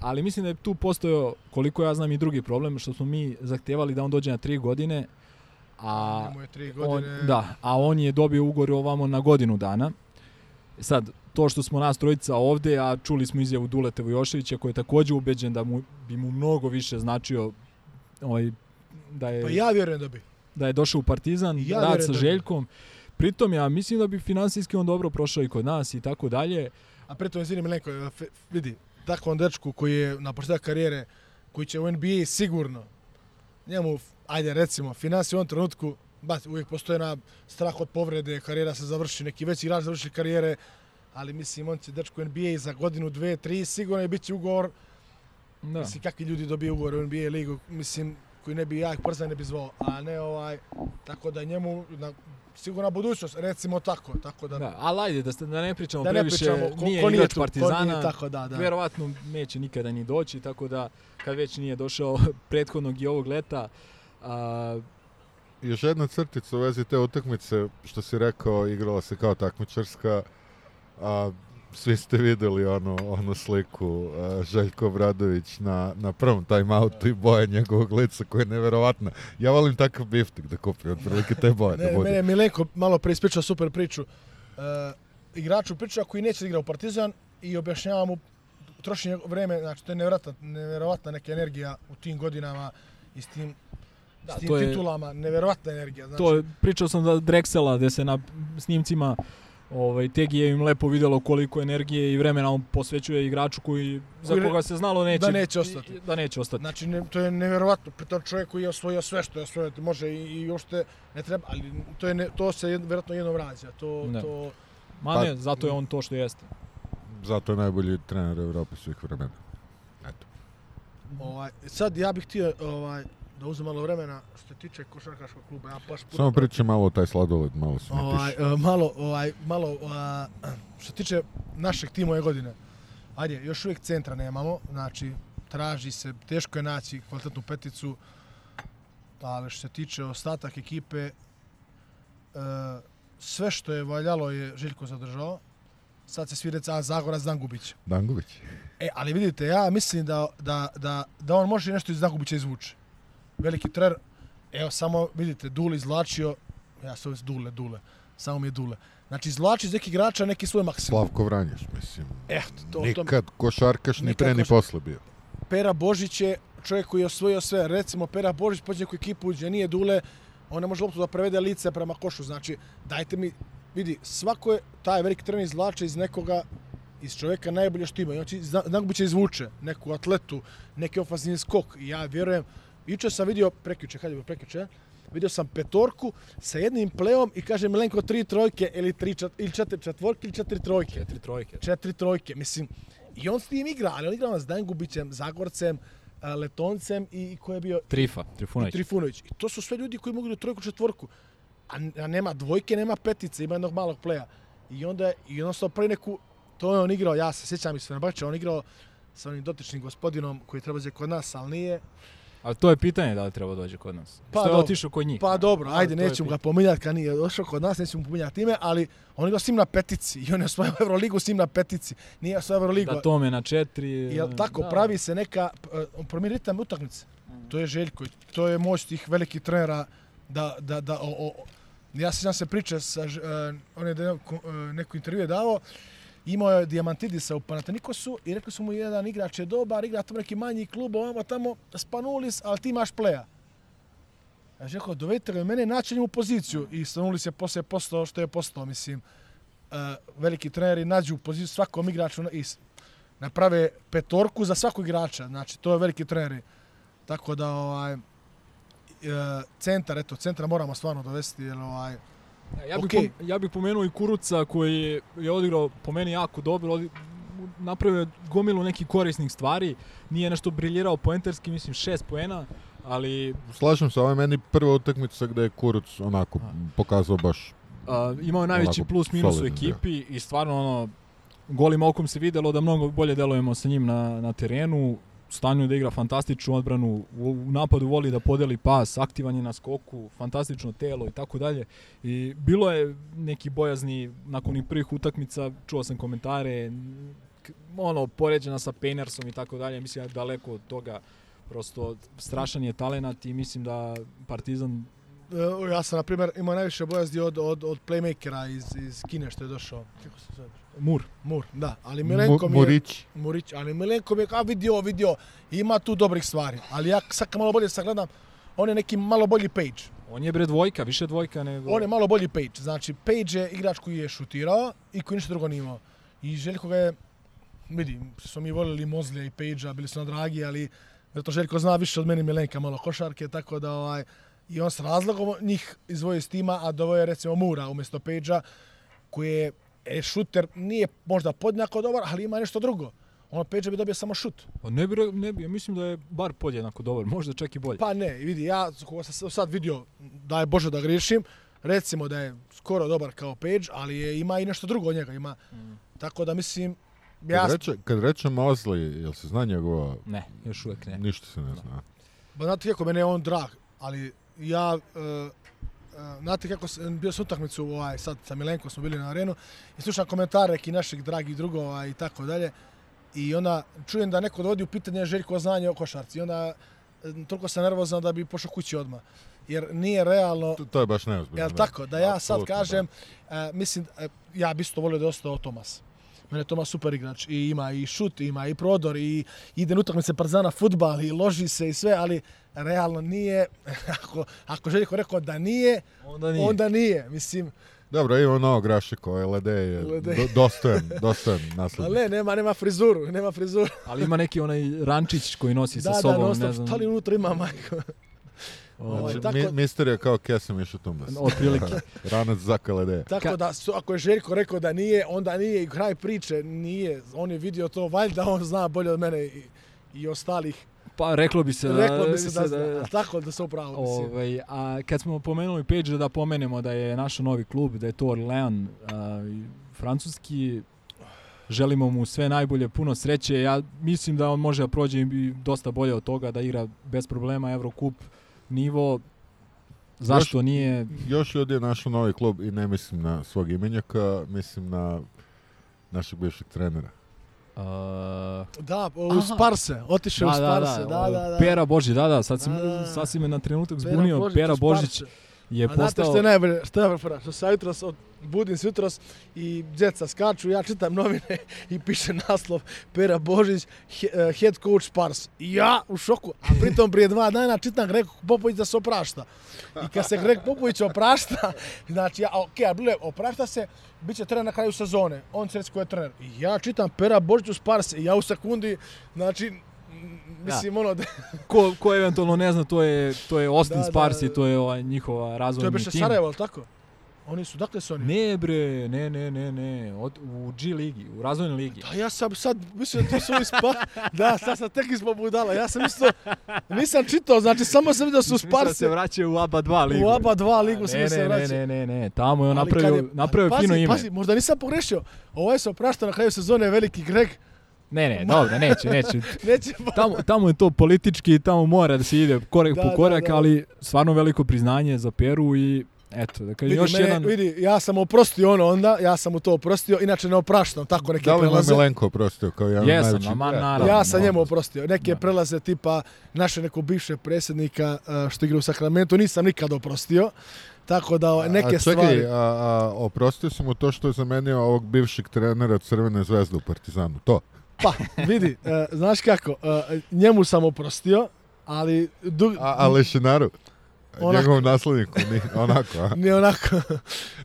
S1: ali mislim da je tu postojao, koliko ja znam, i drugi problem, što smo mi zahtevali da on dođe na tri godine, a
S3: je tri
S1: on,
S3: godine.
S1: da, a on je dobio ugovor ovamo na godinu dana. Sad, to što smo nas trojica ovde, a čuli smo izjavu Duleta Vujoševića koji je takođe ubeđen da mu, bi mu mnogo više značio ovaj, da je,
S3: Pa ja vjerujem da bi.
S1: da je došao u Partizan,
S3: Ja
S1: rad sa
S3: da.
S1: Željkom. Pritom ja mislim da bi finansijski on dobro prošao i kod nas i tako dalje.
S3: A pritom, izvini Milenko, fe- vidi, takvom dečku koji je na početak karijere, koji će u NBA sigurno, njemu, ajde recimo, financije u ovom trenutku, ba, uvijek postoje na strah od povrede, karijera se završi, neki veći igrač završi karijere, ali mislim, on će dečku u NBA za godinu, dve, tri, sigurno je bit će ugovor,
S1: Da.
S3: mislim, kakvi ljudi dobiju ugovor u NBA ligu, mislim, koji ne bi ja ih brzo ne bi zvao, a ne ovaj, tako da njemu, na, sigurna budućnost, recimo tako, tako da,
S1: Da, ali ajde, da, da ne pričamo
S3: da ne
S1: previše,
S3: pričamo ko,
S1: nije
S3: ko
S1: igrač
S3: tu,
S1: Partizana,
S3: nije tako, da, da.
S1: verovatno neće nikada ni doći, tako da kad već nije došao prethodnog i ovog leta, a,
S2: Još jedna crtica u vezi te utakmice, što si rekao, igrala se kao takmičarska, a svi ste videli ono, onu sliku a, Željko Bradović na, na prvom timeoutu i boje njegovog lica koja je neverovatna. Ja volim takav biftek da kupim, otprilike te boje da
S3: Ne,
S2: bude.
S3: mene je Milenko malo pre ispričao super priču. E, igraču priča koji neće da igra u Partizan i objašnjava mu troši njego- vreme, znači to je nevjerovatna, nevjerovatna neka energija u tim godinama i s tim,
S1: Da,
S3: s tim
S1: to je-
S3: titulama, nevjerovatna energija. Znači,
S1: to je, pričao sam da Drexela, gde se na snimcima ovaj, Tegi je im lepo videlo koliko energije i vremena on posvećuje igraču koji, za
S3: Koji ne-
S1: koga se znalo neće,
S3: da neće ostati.
S1: Da neće ostati.
S3: Znači, ne, to je nevjerovatno. Pritom čovjek koji je osvojio sve što je osvojio, može i, i uopšte ne treba, ali to, je ne, to se jed, vjerojatno jednom rađa. To,
S1: Da.
S3: to,
S1: Ma
S2: Pa-
S1: ne, zato je on to što jeste.
S2: Zato je najbolji trener Evrope svih vremena. Eto.
S3: ovaj, sad ja bih htio ovaj, da uzem malo vremena što se tiče košarkaškog kluba. Ja baš puno
S2: Samo pričaj malo o taj sladoled, malo se
S3: ovaj, e, malo, ovaj, malo, a, što se tiče našeg tima ove godine, ajde, još uvijek centra nemamo, znači, traži se, teško je naći kvalitetnu peticu, ali što se tiče ostatak ekipe, e, sve što je valjalo je Željko zadržao, sad se svi reca, a Zagorac Dangubić.
S2: Dangubić.
S3: E, ali vidite, ja mislim da, da, da, da on može nešto iz Dangubića izvući. Veliki trener, evo samo vidite, Dule izvlačio, ja ovdje Dule, Dule, samo mi je Dule. Znači, izvlači iz nekih igrača neki svoj maksimum.
S2: Slavko Vranješ, mislim.
S3: Eto, to,
S2: Nikad košarkaš ni pre ni posle bio.
S3: Pera Božić je čovjek koji je osvojio sve. Recimo, Pera Božić pođe neku ekipu gdje nije Dule, on ne može loptu da prevede lice prema košu. Znači, dajte mi, vidi, svako je taj veliki trener izvlače iz nekoga, iz čovjeka najbolje što ima. Znači, Dangubić izvuče neku atletu, neki ofazni skok. I ja vjerujem, juče sam vidio, prekjuče, kad je bilo prekjuče, vidio sam petorku sa jednim pleom i kaže Milenko tri trojke ili, tri, čet, ili četiri četvorke ili četiri trojke.
S1: Četiri trojke.
S3: Četiri trojke, mislim. I on s tim igra, ali on igra s Dangubićem, Zagorcem, Letoncem i, i ko je bio
S1: Trifa, Trifunović.
S3: Trifunović. I to su sve ljudi koji mogu da trojku četvorku. A, a nema dvojke, nema petice, ima jednog malog pleja. I onda je jednostavno pravi neku, to je on igrao, ja se sjećam iz Fenerbahče, on igrao sa onim dotičnim gospodinom koji treba dođe kod nas, ali nije.
S1: Ali to je pitanje da li treba dođe kod nas.
S3: Pa
S1: Što je otišao kod njih?
S3: Pa dobro,
S1: A,
S3: ajde,
S1: to
S3: nećemo ga pominjati kad nije došao kod nas, nećemo pominjati ime, ali on igrao s njim na petici i on je osvojio Euroligu s njim na petici. Nije osvojio Euroligu.
S1: Da tome na četiri...
S3: Jel tako,
S1: da.
S3: pravi se neka, on promijeni ritam utakmice. To je Željko i to je moć tih velikih trenera da, da, da o, o, ja se se priče sa, e, on je da neko, e, neku intervju je dao, imao je Diamantidisa u Panathinaikosu i rekli su mu jedan igrač je dobar, igra tamo neki manji klub, ovamo tamo Spanulis, ali ti imaš pleja. Ja rekao, dovedite ga mene, naći njemu poziciju. I Spanulis je posle postao što je postao, mislim. Uh, veliki treneri nađu poziciju svakom igraču i naprave petorku za svakog igrača. Znači, to je veliki treneri. Tako da, ovaj, e, centar, eto, centra moramo stvarno dovesti, jer ovaj,
S1: Ja bih, pom- ja bih pomenuo i Kuruca koji je- je odigrao po meni jako dobro, napravio je gomilu nekih korisnih stvari, nije nešto briljirao poenterski, mislim šest poena, ali
S2: Slažem se, ovo je meni prva utakmica gde je Kuruc onako
S1: A.
S2: pokazao baš
S1: a, imao je najveći plus minus u ekipi i stvarno ono, golim okom se videlo da mnogo bolje delujemo sa njim na, na terenu, stanju da igra fantastičnu odbranu, u, napadu voli da podeli pas, aktivan je na skoku, fantastično telo i tako dalje. I bilo je neki bojazni nakon onih prvih utakmica, čuo sam komentare, ono, poređena sa Paynersom i tako dalje, mislim da daleko od toga, prosto strašan je talenat i mislim da Partizan
S3: e, ja sam, na primjer, imao najviše bojazdi od, od, od playmakera iz, iz Kine što je došao. Kako se zove?
S1: Mur.
S3: Mur, da. Ali Milenko mi je...
S2: Murić.
S3: Murić, ali Milenko mi je kao vidio, vidio, ima tu dobrih stvari. Ali ja sad malo bolje sagledam, on je neki malo bolji Page.
S1: On je bre dvojka, više dvojka nego...
S3: On je malo bolji Page. Znači, Page je igrač koji je šutirao i koji ništa drugo nije imao. I Željko ga je, vidi, smo mi volili Mozlija i Page-a, bili su na dragi, ali zato Željko zna više od meni Milenka malo košarke, tako da ovaj, i on s razlogom njih izvojio iz tima, a dovoje je recimo Mura umjesto Page-a, koji je e, šuter, nije možda podjednako dobar, ali ima nešto drugo. On Page bi dobio samo šut.
S1: Pa ne bi, ne bi, ja mislim da je bar podjednako dobar, možda čak i bolje.
S3: Pa ne, vidi, ja koga sam sad vidio, da je Bože da griješim, recimo da je skoro dobar kao Page, ali je, ima i nešto drugo od njega. Ima. Tako da mislim, ja,
S2: Kad reče, kad reče Mosley, jel se zna njegova...
S1: Ne, još uvek ne.
S2: Ništa se ne zna.
S3: ba, znate kako mene je on drag, ali ja, uh, znate kako sam, bio sam utakmicu ovaj, sad sa Milenkom smo bili na arenu i slušam komentare neki naših dragih drugova i tako dalje. I onda čujem da neko dovodi u pitanje Željko znanje o košarci. I onda e, toliko sam nervozan da bi pošao kući odmah. Jer nije realno,
S2: To, to je baš neozbiljno.
S3: Jel
S2: da.
S3: tako? Da ja sad
S2: Apsolutno,
S3: kažem, e, mislim, e, ja bi isto volio da je ostao Tomas. Mene je Tomas super igrač i ima i šut, ima i prodor i ide na utakmice Partizana futbal i loži se i sve, ali realno nije, ako, ako Željko rekao da nije,
S1: Onda nije.
S3: onda nije. Mislim,
S2: Dobro, ima novog ovaj Lede je
S3: Lede.
S2: do, dostojan, dostojan
S3: ali
S2: naslednik.
S3: ne, nema, nema frizuru, nema frizuru.
S1: Ali ima neki onaj rančić koji nosi sa
S3: da,
S1: sobom,
S3: da,
S1: ne znam.
S3: šta li unutra ima, majko?
S1: ovaj,
S2: Znači,
S3: tako-
S2: mi, mister je kao Kesem Išutumbas.
S1: Otprilike.
S2: Ranac Zaka Lede.
S3: Tako da, su, ako je Željko rekao da nije, onda nije i kraj priče, nije. On je vidio to, valjda on zna bolje od mene i, i ostalih.
S1: Pa reklo bi se da...
S3: Reklo bi se da, zna, a tako da se upravo, mislim.
S1: Ovaj, a kad smo pomenuli Page da pomenemo da je naš novi klub, da je to Orlean, a, francuski, želimo mu sve najbolje, puno sreće. Ja mislim da on može da prođe i dosta bolje od toga, da igra bez problema Eurocup nivo. Zašto nije?
S2: Još ljudi je našao novi klub i ne mislim na svog imenjaka, mislim na našeg bivšeg trenera.
S1: A,
S3: Da, u. Sparse, otišao u Sparse, da, da, da.
S1: Pera Božić, da, da, sad, si,
S3: Da, da, da.
S1: sad si me na trenutak
S3: Pera
S1: zbunio.
S3: Božić
S1: Pera Božić Je
S3: A znate
S1: postao...
S3: što je najbolje, što je najbolje? Što se jutros, od, budim se jutros i djeca skaču, ja čitam novine i piše naslov Pera Božić, he, eh, head coach Spars. I ja u šoku, a pritom prije dva dana čitam Greg Popović da se oprašta. I kad se Greg Popović oprašta, znači, ja, ok, a bilo je, oprašta se, bit će trener na kraju sezone, on će reći je trener. I ja čitam Pera Božić u Spars i ja u sekundi, znači, Mislim, ono, da,
S1: Ko, ko eventualno ne zna, to je, to je Austin
S3: Da, da,
S1: Sparsi,
S3: da.
S1: to je ovaj njihova
S3: to je
S1: razvojni
S3: beše
S1: tim.
S3: Sarajevo, ali tako? Oni su, dakle su oni?
S1: Ne bre, ne, ne, ne, ne, Od, u G ligi, u razvojnoj ligi.
S3: Da, ja sam sad, mislim da to su ovi spa... Da, sad sam tek ispod budala. Ja sam mislio, nisam čitao, znači samo sam vidio da su
S1: Mislim da se vraćaju u ABA 2 ligu.
S3: U ABA 2 ligu
S1: A,
S3: sam
S1: ne,
S3: se
S1: ne,
S3: vraća.
S1: ne, ne, ne, tamo je on napravio,
S3: je-
S1: napravio
S3: pazi,
S1: ime.
S3: Pazi, možda nisam pogrešio. Ovo se oprašta na kraju sezone veliki Greg.
S1: Ne, ne, dobro, neće, neće.
S3: Neće
S1: Tamo, tamo je to politički, tamo mora da se ide korak
S3: Da,
S1: po
S3: da,
S1: korak,
S3: da.
S1: ali stvarno veliko priznanje za Peru i eto, da kažem,
S3: Vidi,
S1: još
S3: mene,
S1: jedan...
S3: vidi, ja sam oprostio ono onda, ja sam mu to oprostio, inače ne opraštam tako neke
S2: Da li mu je
S3: prelaze.
S2: Milenko oprostio kao jedan
S1: Jesam,
S2: najveći...
S1: ama
S2: E,
S1: naravno.
S3: Ja sam
S1: da.
S3: njemu oprostio. Neke
S1: Da.
S3: prelaze tipa naše neko bivše predsjednika što igra u Sakramentu nisam nikad oprostio. Tako da
S2: A
S3: neke
S2: čekaj,
S3: stvari...
S2: a, a, oprostio sam mu to što je zamenio ovog bivšeg trenera Crvene zvezde u Partizanu. To.
S3: Pa, vidi, uh, znaš kako, uh, njemu sam oprostio, ali... Du,
S2: A, a Lešinaru?
S3: Onako.
S2: Njegovom nasledniku, ni, onako, a?
S3: Ne onako,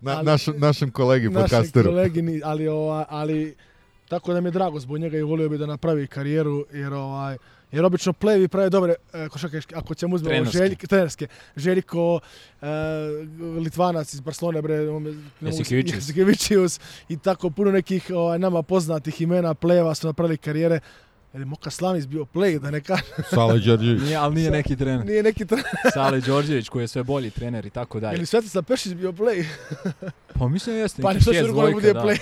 S2: Na,
S3: Ali-
S2: naš, našem kolegi
S3: našem
S2: podcasteru.
S3: kolegi, ni- ali, ova, ali tako da mi je drago zbog njega i volio bi da napravi karijeru, jer ovaj, jer obično plevi prave dobre e, košarkaške, ako ćemo uzmemo
S1: Trenerske.
S3: Željk, trenerske. Željko, e, Litvanac iz Barcelone, bre.
S1: Jasikevičius
S3: i tako puno nekih ovaj, nama poznatih imena pleva su napravili karijere. Jer je Moka Slavić bio play, da ne kažem,
S2: Sale Đorđević.
S1: Nije, ali nije neki trener.
S3: nije neki trener.
S1: Sale Đorđević koji je sve bolji trener i tako dalje.
S3: Ili Svetislav Pešić bio play.
S1: Pa mislim jeste,
S3: Pa nešto drugo ne bude
S1: da.
S3: play.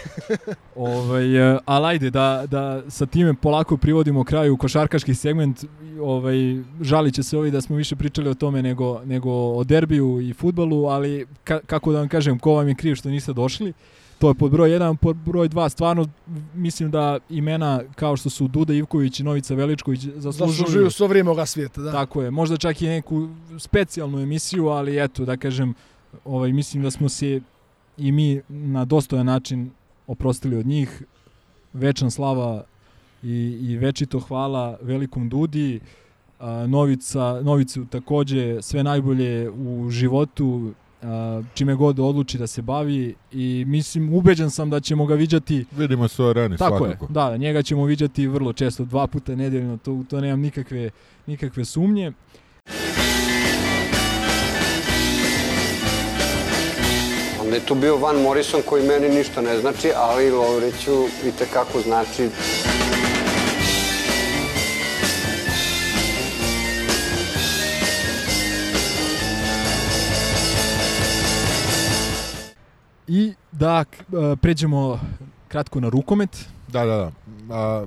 S1: Ovaj, e, ali ajde da, da sa time polako privodimo kraju košarkaški segment. Ovaj, žalit će se ovi da smo više pričali o tome nego, nego o derbiju i futbalu, ali ka, kako da vam kažem, ko vam je kriv što niste došli. To je pod broj 1, pod broj 2, stvarno mislim da imena kao što su Duda Ivković i Novica Veličković zaslužuju,
S3: Zaslužuju svo vrijeme ovoga svijeta, da.
S1: Tako je, možda čak i neku specijalnu emisiju, ali eto, da kažem, ovaj, mislim da smo se i mi na dostojan način oprostili od njih. Večna slava i, i večito hvala velikom Dudi. Novica, Novicu takođe sve najbolje u životu, čime god odluči da se bavi i mislim, ubeđen sam da ćemo ga viđati
S2: Vidimo se u areni
S1: tako
S2: svakako.
S1: je, da, njega ćemo viđati vrlo često, dva puta nedeljno, to, to nemam nikakve, nikakve sumnje.
S5: Onda je tu bio Van Morrison koji meni ništa ne znači, ali Lovriću i tekako znači.
S1: I da e, pređemo kratko na rukomet.
S2: Da, da, da. A,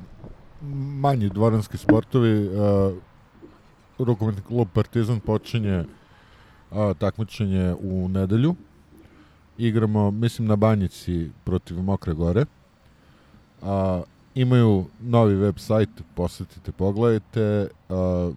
S2: manji dvoranski sportovi. A, rukometni klub Partizan počinje a, takmičenje u nedelju. Igramo, mislim, na Banjici protiv Mokre Gore. A, imaju novi web sajt, posetite, pogledajte. A,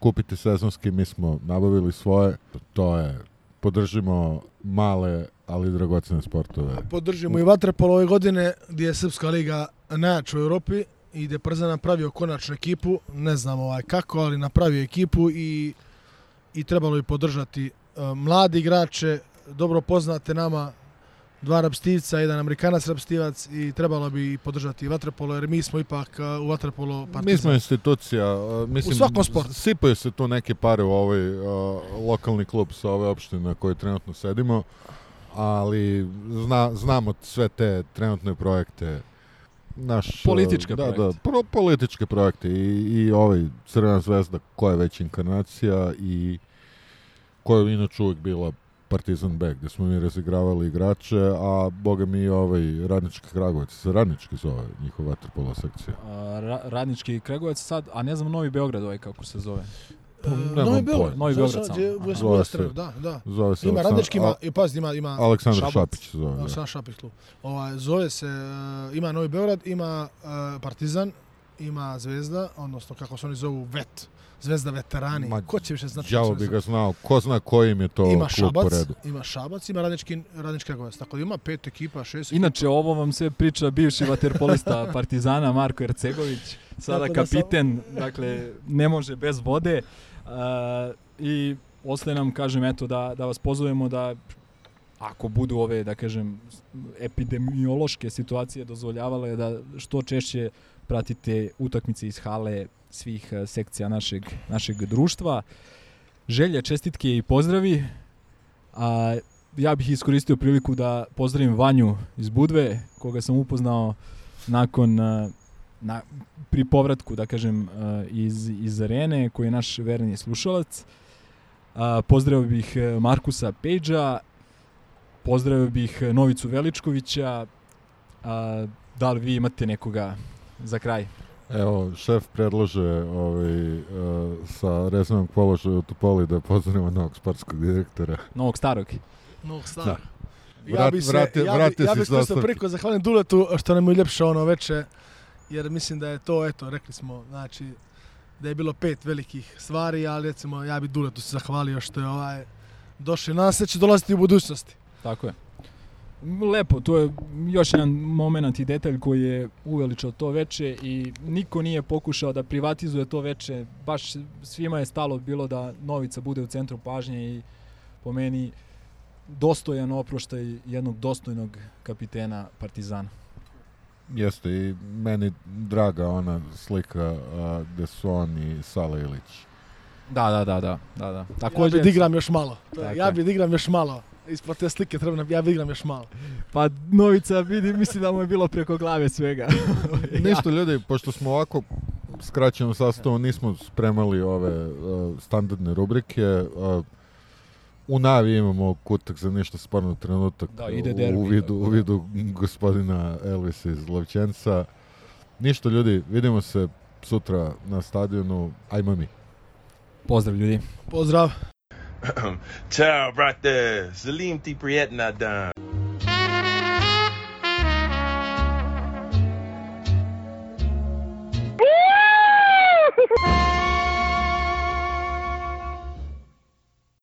S2: kupite sezonski, mi smo nabavili svoje. To je, podržimo male, ali dragocene sportove.
S3: Podržimo i Vatrepolo ove godine gdje je Srpska liga najjača u Europi i gdje je Partizan napravio konačnu ekipu, ne znam ovaj kako, ali napravio ekipu i, i trebalo bi podržati uh, mladi igrače, dobro poznate nama dva rapstivca, jedan amerikanac rapstivac i trebalo bi podržati Vatrepolo jer mi smo ipak uh, u Vatrepolo Partizan.
S2: Mi smo institucija, uh, mislim,
S3: U svakom sportu.
S2: Sipaju se tu neke pare u ovaj uh, lokalni klub sa ove opštine na kojoj trenutno sedimo, ali zna, znamo sve te trenutne projekte. Naš,
S1: Političke
S2: da,
S1: projekte.
S2: Da, pro, političke projekte i, i ovaj Crvena zvezda koja je već inkarnacija i koja je inače uvijek bila Partizan B, gde smo mi razigravali igrače, a boga mi ovaj Radnički Kragovac, se Radnički zove njihova vaterpolo sekcija.
S1: A, ra, radnički Kregovac sad, a ne znam Novi Beograd ovaj kako se zove.
S3: Uh,
S2: nemam
S3: Novi. Beograd.
S1: Novi Beograd samo.
S2: Zove se-
S3: Da, da.
S2: Zove se
S3: Ima radnički, ima, i pazi, ima, ima
S2: Aleksandar
S1: Šabac.
S2: Šapić se zove. da.
S3: Aleksandar Šapić klub. Ovaj, zove se, uh, ima Novi Beograd, ima uh, Partizan, ima Zvezda, odnosno kako se oni zovu, VET. Zvezda veterani.
S2: Ma,
S3: Ko će više znati?
S2: Đavo bi ga znao. Ko zna koji im je to
S3: ima
S2: klub po
S3: Šabac,
S2: redu.
S3: ima Šabac, ima radnički, radnički Kragovac. Tako da ima pet ekipa, šest ekipa.
S1: Inače, ovo vam sve priča bivši vaterpolista Partizana Marko Ercegović, sada
S3: da
S1: kapiten, dakle, ne može bez vode. Uh, I ostaje nam, kažem, eto, da, da vas pozovemo da ako budu ove, da kažem, epidemiološke situacije dozvoljavale da što češće pratite utakmice iz hale svih e, sekcija našeg, našeg društva. Želje, čestitke i pozdravi. A, ja bih iskoristio priliku da pozdravim Vanju iz Budve, koga sam upoznao nakon e, na, pri povratku, da kažem, e, iz, iz arene, koji je naš verni slušalac. A, pozdravio bih e, Markusa Pejđa, pozdravio bih Novicu Veličkovića. A, da li vi imate nekoga za kraj?
S2: Evo, šef predlaže ovaj, uh, sa rezervnog položaja u Topoli da pozdravimo novog sportskog direktora.
S1: Novog starog.
S3: Novog stara.
S2: Vrat-
S3: Ja bi se,
S2: vrati-
S3: ja bi, ja
S2: se
S3: bi
S2: sa
S3: iskoristio
S2: ostavke.
S3: priliku zahvalim Duletu što nam je uljepšao ono veče, jer mislim da je to, eto, rekli smo, znači, da je bilo pet velikih stvari, ali recimo ja bi Duletu se zahvalio što je ovaj došao. Nadam se da će dolaziti u budućnosti.
S1: Tako je. Lepo, to je još jedan moment i detalj koji je uveličao to veče i niko nije pokušao da privatizuje to veče. Baš svima je stalo bilo da Novica bude u centru pažnje i po meni dostojan oproštaj jednog dostojnog kapitena Partizana.
S2: Jeste i meni draga ona slika uh, gde su on i Sala Ilić.
S1: Da, da, da, da, da, da.
S3: Ja
S1: Takođe,
S3: bi da igram još malo.
S1: Tako
S3: Ja
S1: je.
S3: bi da igram još malo. Ispod te slike treba, nam- ja bi igram još malo.
S1: pa Novica vidi, mislim da mu je bilo preko glave svega.
S2: Ništa ljudi, pošto smo ovako skraćenom sastavu nismo spremali ove uh, standardne rubrike. Uh, u navi imamo kutak za ništa sporno trenutak
S1: Da, ide
S2: u,
S1: derbi,
S2: u, vidu,
S1: tako
S2: u
S1: da.
S2: vidu gospodina Elvisa iz Lovćenca. Ništa ljudi, vidimo se sutra na stadionu. Ajmo mi.
S1: Pozdrav ljudi.
S3: Pozdrav.
S6: Ciao, brate. Salim ti prijetna dan.